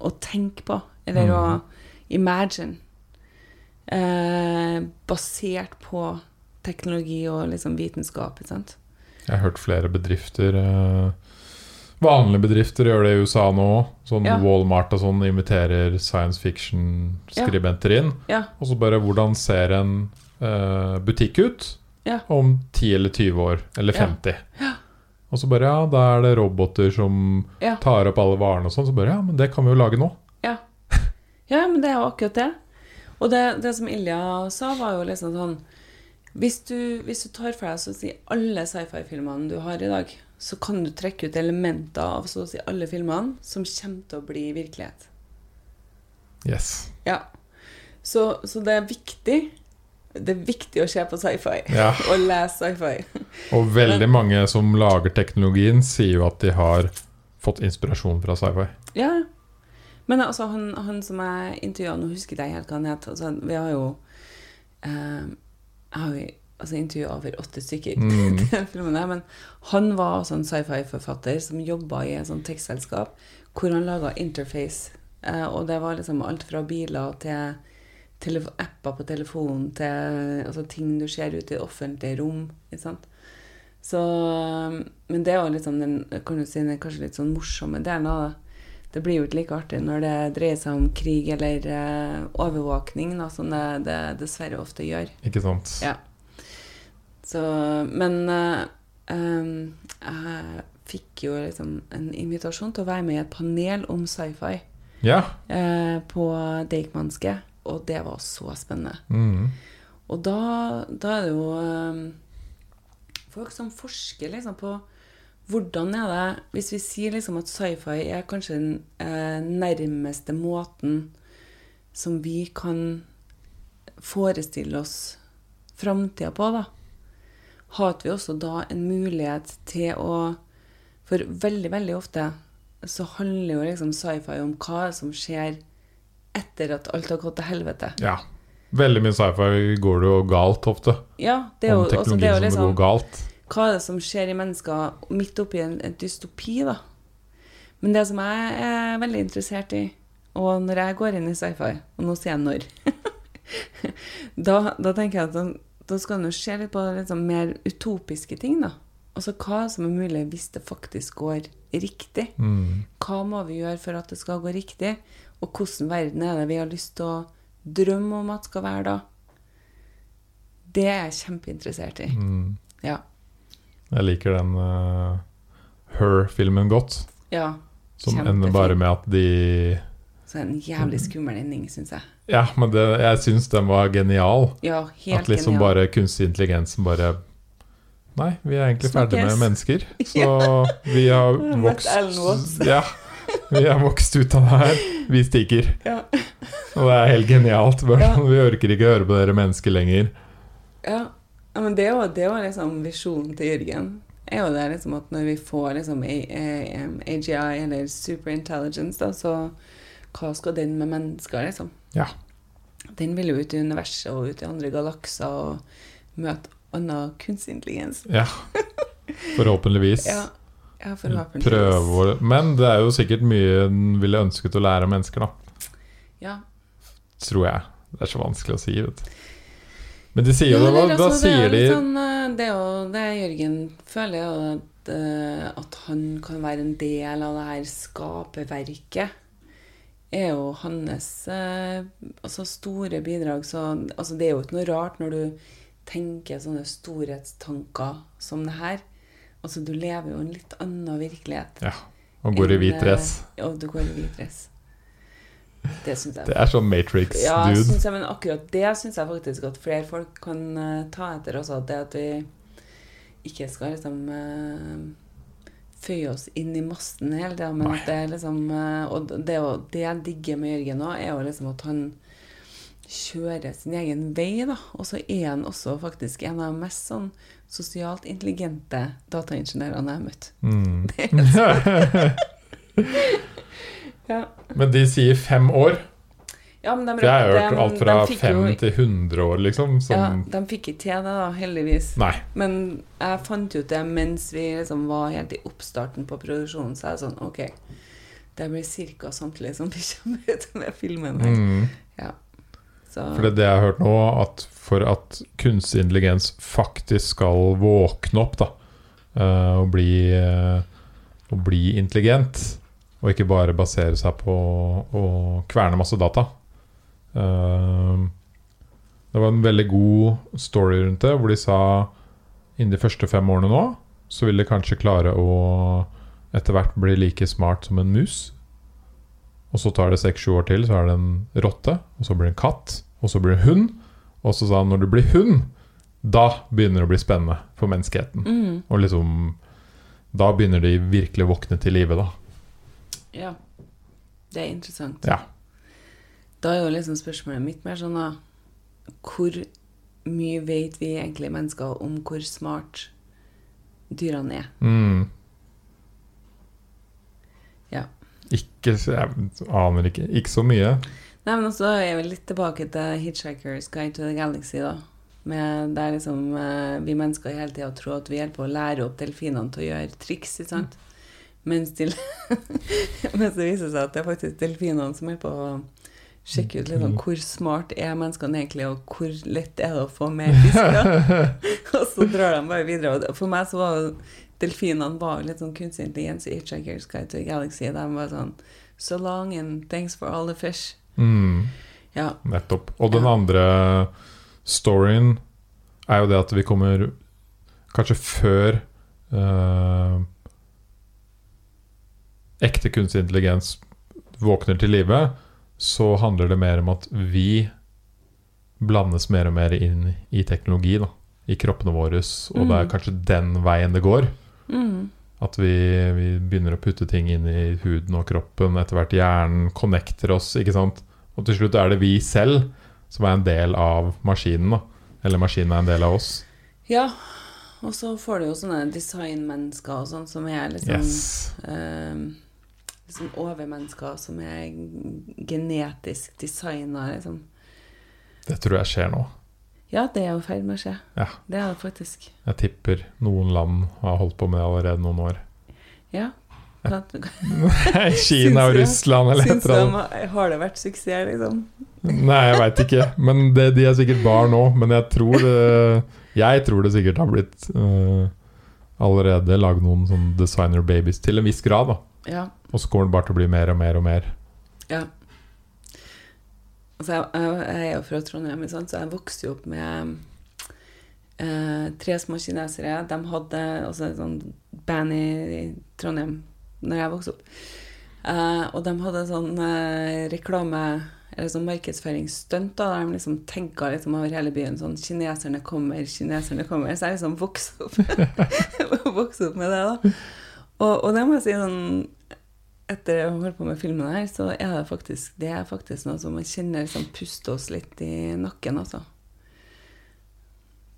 å tenke på, eller Mm. å imagine, eh, basert på teknologi og liksom vitenskap, ikke sant? Jeg har hørt flere bedrifter eh, Vanlige bedrifter gjør det i USA nå. Sånn Ja. Walmart og sånn inviterer science fiction-skribenter inn. Ja, Og så bare hvordan ser en eh, butikk ut Ja. om 10 eller 20 år, eller Ja. 50? Og så bare ja, da er det roboter som tar opp alle varene og sånn. Så bare ja, men det kan vi jo lage nå. ja. Ja, men det er jo akkurat det. Og det, det som Ilja sa, var jo liksom sånn Hvis du, hvis du tar for deg så å si alle sci-fi-filmene du har i dag, så kan du trekke ut elementer av så å si alle filmene som kommer til å bli virkelighet. Yes. Ja. Så, så det er viktig. Det er viktig å se på sci-fi. Ja. Og lese sci-fi. Og veldig mange som lager teknologien, sier jo at de har fått inspirasjon fra sci-fi. Ja. Men altså, han, han som jeg intervjua, nå husker jeg ikke helt hva han het altså, Vi har jo eh, Jeg har jo altså, intervjua over åtte stykker. Mm. til filmen her, Men han var også en sci-fi-forfatter som jobba i et sånt tekstselskap hvor han laga interface. Eh, og det var liksom alt fra biler til apper på telefonen til altså, ting du ser ute i offentlige rom. Ikke sant? Så, men det er jo liksom den, kan du si, den kanskje litt sånn morsomme delen av det. Det blir jo ikke like artig når det dreier seg om krig eller eh, overvåkning, da, som det, det dessverre ofte gjør. Ikke sant? Ja. Så, men eh, um, jeg fikk jo liksom en invitasjon til å være med i et panel om sci-fi Ja. eh, på Deichmanske, og det var så spennende. Mm. Og da, da er det jo folk som forsker liksom på hvordan er det Hvis vi sier liksom at sci-fi er kanskje den eh, nærmeste måten som vi kan forestille oss framtida på, da, har vi også da en mulighet til å For veldig, veldig ofte så handler jo liksom sci-fi om hva som skjer etter at alt har gått til helvete. ja. Veldig mye sci-fi går det jo galt ofte. Ja, det er jo, Om teknologi teknologien det er jo som det liksom går galt. Hva er det som skjer i mennesker midt oppi en, en dystopi, da. Men det som jeg er veldig interessert i, og når jeg går inn i sci-fi, og nå sier jeg når, da, da tenker jeg at da, da skal en se litt på litt sånn mer utopiske ting, da. Altså hva som er mulig hvis det faktisk går riktig. Mm. Hva må vi gjøre for at det skal gå riktig? Og hvordan verden er det vi har lyst til å drømme om at skal være da? Det er jeg kjempeinteressert i. Mm. Ja. Jeg liker den uh, Her-filmen godt. ja. Som Kjempefin. ender bare med at de Så en jævlig skummel ending, syns jeg. Ja, men det, jeg syns den var genial. Ja, helt At liksom genial. bare kunstig intelligensen bare Nei, vi er egentlig ferdig med mennesker. Så vi har vokst. Ja. Vi har vokst ut av det her. Vi stikker. Ja. Og det er helt genialt. Bare, Ja. Vi orker ikke høre på dere mennesker lenger. Ja. Ja, men det er jo, det er jo liksom visjonen til Jørgen. Er jo det liksom at når vi får liksom AGI eller superintelligence, da, så hva skal den med mennesker, liksom? Ja. Den vil jo ut i universet og ut i andre galakser og møte annen kunstig intelligens. Ja. Forhåpentligvis. Ja, ja forhåpentligvis. Prøver. Men det er jo sikkert mye en ville ønsket å lære av mennesker, da. Ja. Tror jeg. Det er så vanskelig å si, vet du. Men de sier jo Ja, det, hva, da altså, er sier de sånn, eh, Det er jo det Jørgen føler jo at, eh, at han kan være en del av det her skaperverket. Er jo hans eh, altså store bidrag. Så altså, det er jo ikke noe rart når du tenker sånne storhetstanker som det her. Altså, du lever jo en litt annen virkelighet. Ja. Og går i hvit dress. Og du går i hvit dress. Det Det er sånn Matrix, ja, synes jeg, men akkurat det syns jeg faktisk at flere folk kan eh, ta etter også. Det at vi ikke skal liksom uh, føye oss inn i massen hele tida, men Nei. at det er liksom eh, Og det, er det jeg digger med Jørgen nå, er jo liksom at han kjører sin egen vei, da. Og så er han også faktisk en av de mest sånn sosialt intelligente dataingeniørene jeg har møtt. Mm. Ja. Men de sier fem år. Ja, Ja, men de, jeg har hørt de- alt fra fem jo- til 100 år, liksom. Ja, de fikk ikke til det, da, heldigvis. Nei. Men jeg fant ut det mens vi liksom var helt i oppstarten på produksjonen. Så er det sånn OK, det blir ca. samtidig som vi kommer ut med filmen. her. Mm. Så, For det, er det jeg har hørt nå, at for at kunstig intelligens faktisk skal våkne opp, da, eh, og bli, eh, og bli intelligent, og ikke bare basere seg på å kverne masse data eh, Det var en veldig god story rundt det, hvor de sa innen de første fem årene nå, så vil de kanskje klare å etter hvert bli like smart som en mus. Og så tar det seks-sju år til, så er det en rotte, og så blir det en katt, og så blir det en hund. Og så sa han når det blir hund, da begynner det å bli spennende for menneskeheten. mm, Og liksom Da begynner de virkelig å våkne til live, da. Ja. Det er interessant. Ja. Da er jo liksom spørsmålet mitt mer sånn da Hvor mye vet vi egentlig mennesker om hvor smart dyrene er? Mm. Ja. Ikke Jeg aner ikke. Ikke så mye. Nei, men også er vi litt tilbake til Hitchhiker's Guide to the Galaxy, da. Med der liksom eh, vi mennesker hele tida tror at vi hjelper å lære opp delfinene til å gjøre triks, ikke sant? Mens, til, mens det viser seg at det er faktisk delfinene som er på å sjekke ut liksom, hvor smart er menneskene egentlig, og hvor lett er det å få mer fisk. og så drar de bare videre. For meg så var delfinene var litt sånn kunstig intelligens i Hitchhiker's Guide to Galaxy. De var sånn So long and thanks for all the fish. Mm. Ja. Nettopp. Og den Ja. andre storyen er jo det at vi kommer Kanskje før eh, ekte kunstig intelligens våkner til live, så handler det mer om at vi blandes mer og mer inn i teknologi, da. I kroppene våre. Og det er Mm. kanskje den veien det går. Mm. At vi, vi begynner å putte ting inn i huden og kroppen. Etter hvert hjernen connecter oss. ikke sant? Og til slutt er det vi selv som er en del av maskinen. da. Eller maskinen er en del av oss. Ja, og så får du jo sånne designmennesker og sånn som er liksom Yes. eh, liksom overmennesker som er genetisk designa, liksom. Det tror jeg skjer nå. Ja, det er jo i ferd med å skje. Ja. Det er det faktisk. Jeg tipper noen land har holdt på med det allerede noen år. Ja. Kina og Russland eller et eller annet. har det vært suksess, liksom? Nei, jeg veit ikke. Men det, de er sikkert barn nå. Men jeg tror det Jeg tror det sikkert har blitt uh, allerede lagd noen sånn designer babies til en viss grad. da Ja. Og så kommer det bare til å bli mer og mer og mer. ja. Altså, jeg, jeg er jo fra Trondheim, så jeg vokste jo opp med eh, tre små kinesere. De hadde også et sånt band i, Trondheim når jeg vokste opp. Eh, og de hadde sånn eh, reklame eller sånn markedsføringsstunt der de liksom tenka liksom over hele byen sånn 'Kineserne kommer, kineserne kommer'. Så jeg liksom vokste opp, vokste opp med det, da. Og, og det må jeg si sånn Etter å ha holdt på med filmen her, så er det faktisk Det er faktisk noe som man kjenner liksom puster oss litt i nakken, altså.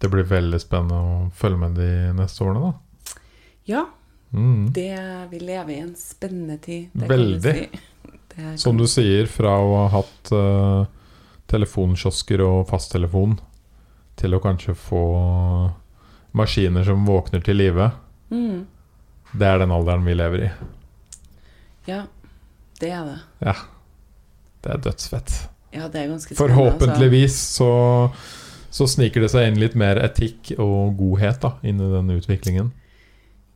Det blir veldig spennende å følge med de neste årene, da. Ja, Mm. det, vi lever i en spennende tid. Veldig. si. Som du sier, fra å ha hatt uh, telefonkiosker og fasttelefon til å kanskje få maskiner som våkner til live. mm, Det er den alderen vi lever i. Ja, det er det. Ja. Det er dødsfett. Ja, det er ganske altså. Forhåpentligvis så, så sniker det seg inn litt mer etikk og godhet da, inn i denne utviklingen.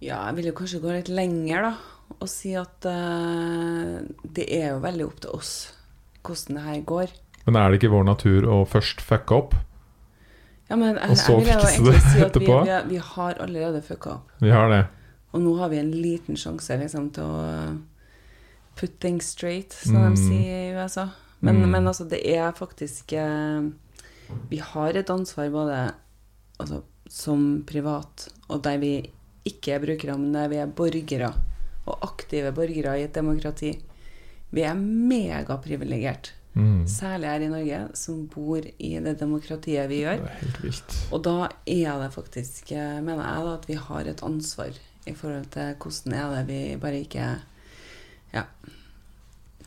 Ja, jeg vil jo kanskje gå litt lenger, da. Og si at uh, det er jo veldig opp til oss hvordan det her går. Men er det ikke vår natur å først fucke opp? Ja, men jeg, Og så jeg vil jo egentlig si at vi, vi, vi har allerede fucka opp. Vi har det. Og nå har vi en liten sjanse liksom, til å put things straight, som Mm. de sier i USA. Men, Mm. men altså, det er faktisk eh, Vi har et ansvar både altså, som privat, og der vi ikke er brukere, men der vi er borgere, og aktive borgere i et demokrati. Vi er megaprivilegert, Mm. særlig her i Norge, som bor i det demokratiet vi gjør. Det er helt vilt. Og da er det faktisk, eh, mener jeg, da, at vi har et ansvar i forhold til hvordan er det vi bare ikke ja,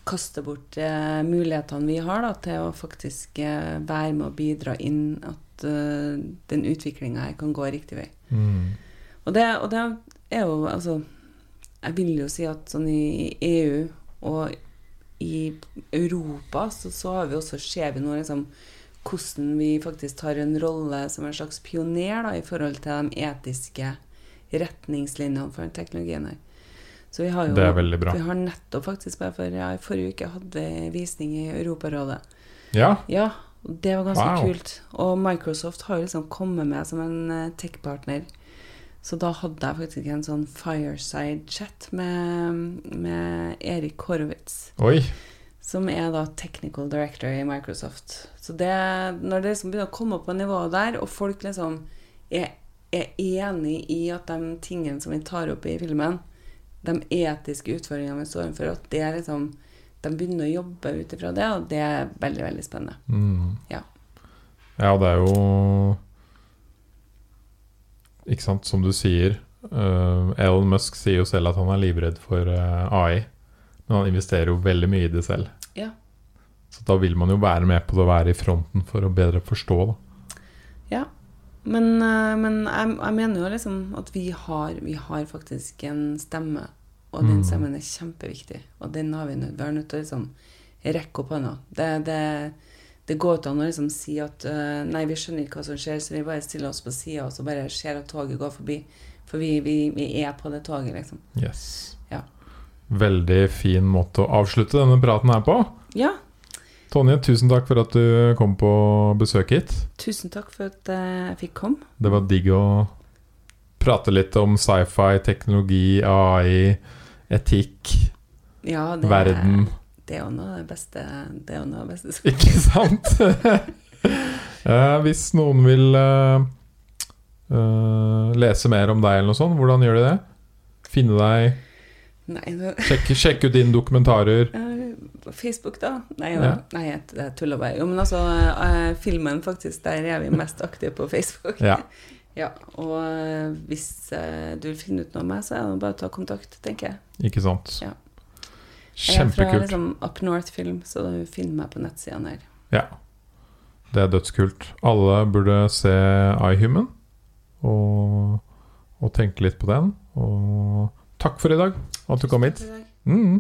kaste bort eh, mulighetene vi har da, til å faktisk eh, være med og bidra inn at eh, den utviklinga her kan gå riktig vei. Mm. Og det, og det er jo altså Jeg vil jo si at sånn i EU og i Europa så, så har vi også, ser vi nå liksom hvordan vi faktisk tar en rolle som en slags pioner da, i forhold til de etiske retningslinjene for teknologien her. Så vi har jo, Det er veldig bra. Vi har nettopp faktisk bare for ja, i forrige uke hadde visning i Europarådet. Ja. Ja, det var ganske Wow. kult. Og Microsoft har liksom kommet med som en eh, tech-partner. Så da hadde jeg faktisk en sånn fireside-chat med, med Erik Horowitz, Oi. som er da technical director i Microsoft. Så det, når det liksom begynner å komme opp på nivået der, og folk liksom er, er enig i at de tingene som vi tar opp i filmen, de etiske utfordringene vi står overfor, at det er liksom de begynner å jobbe ut ifra det, og det er veldig, veldig spennende. Mm. Ja. Ja, det er jo Ikke sant, som du sier Uh, Elon Musk sier jo selv at han er livredd for uh, AI. Men han investerer jo veldig mye i det selv. Ja. Så da vil man jo være med på det å være i fronten for å bedre forstå. Da. Ja. Men, eh, men jeg, jeg mener jo liksom at vi har, vi har faktisk en stemme, og den sammen stemmen er kjempeviktig. Og den har vi nødt Vi nødt til å liksom rekke opp hånda. Det, det, det går ikke an å liksom si at uh, nei, vi skjønner ikke hva som skjer, så vi bare stiller oss på sida og så bare ser at toget går forbi. For vi, vi, vi er på det toget, liksom. Yes. Ja. Veldig fin måte å avslutte denne praten her på. Ja, Tonje, tusen takk for at du kom på besøk hit. tusen takk for at eh, jeg fikk komme. Det var digg å prate litt om sci-fi, teknologi, AI, etikk, Ja, det, verden. det er jo noe av det beste Det er noe av det beste som Ikke sant? Eh, hvis noen vil eh, eh, lese mer om deg eller noe sånt, hvordan gjør de det? Finne deg, Nei, nå sjekke, sjekke ut dine dokumentarer. Eh, Facebook, da? Nei, Ja. da. Nei jeg, tuller bare. Jo, men altså, eh, filmen, faktisk, der er vi mest aktive på Facebook. Ja. Ja, og eh, hvis eh, du vil finne ut noe om meg, så er det bare å ta kontakt, tenker jeg. Ikke sant? Ja. Jeg er fra Kjempekult. liksom Up North Film, så du finner meg på nettsidene her. Ja. Det er dødskult. Alle burde se iHuman og, og tenke litt på den. Og takk for i dag, at du kom hit. Mm.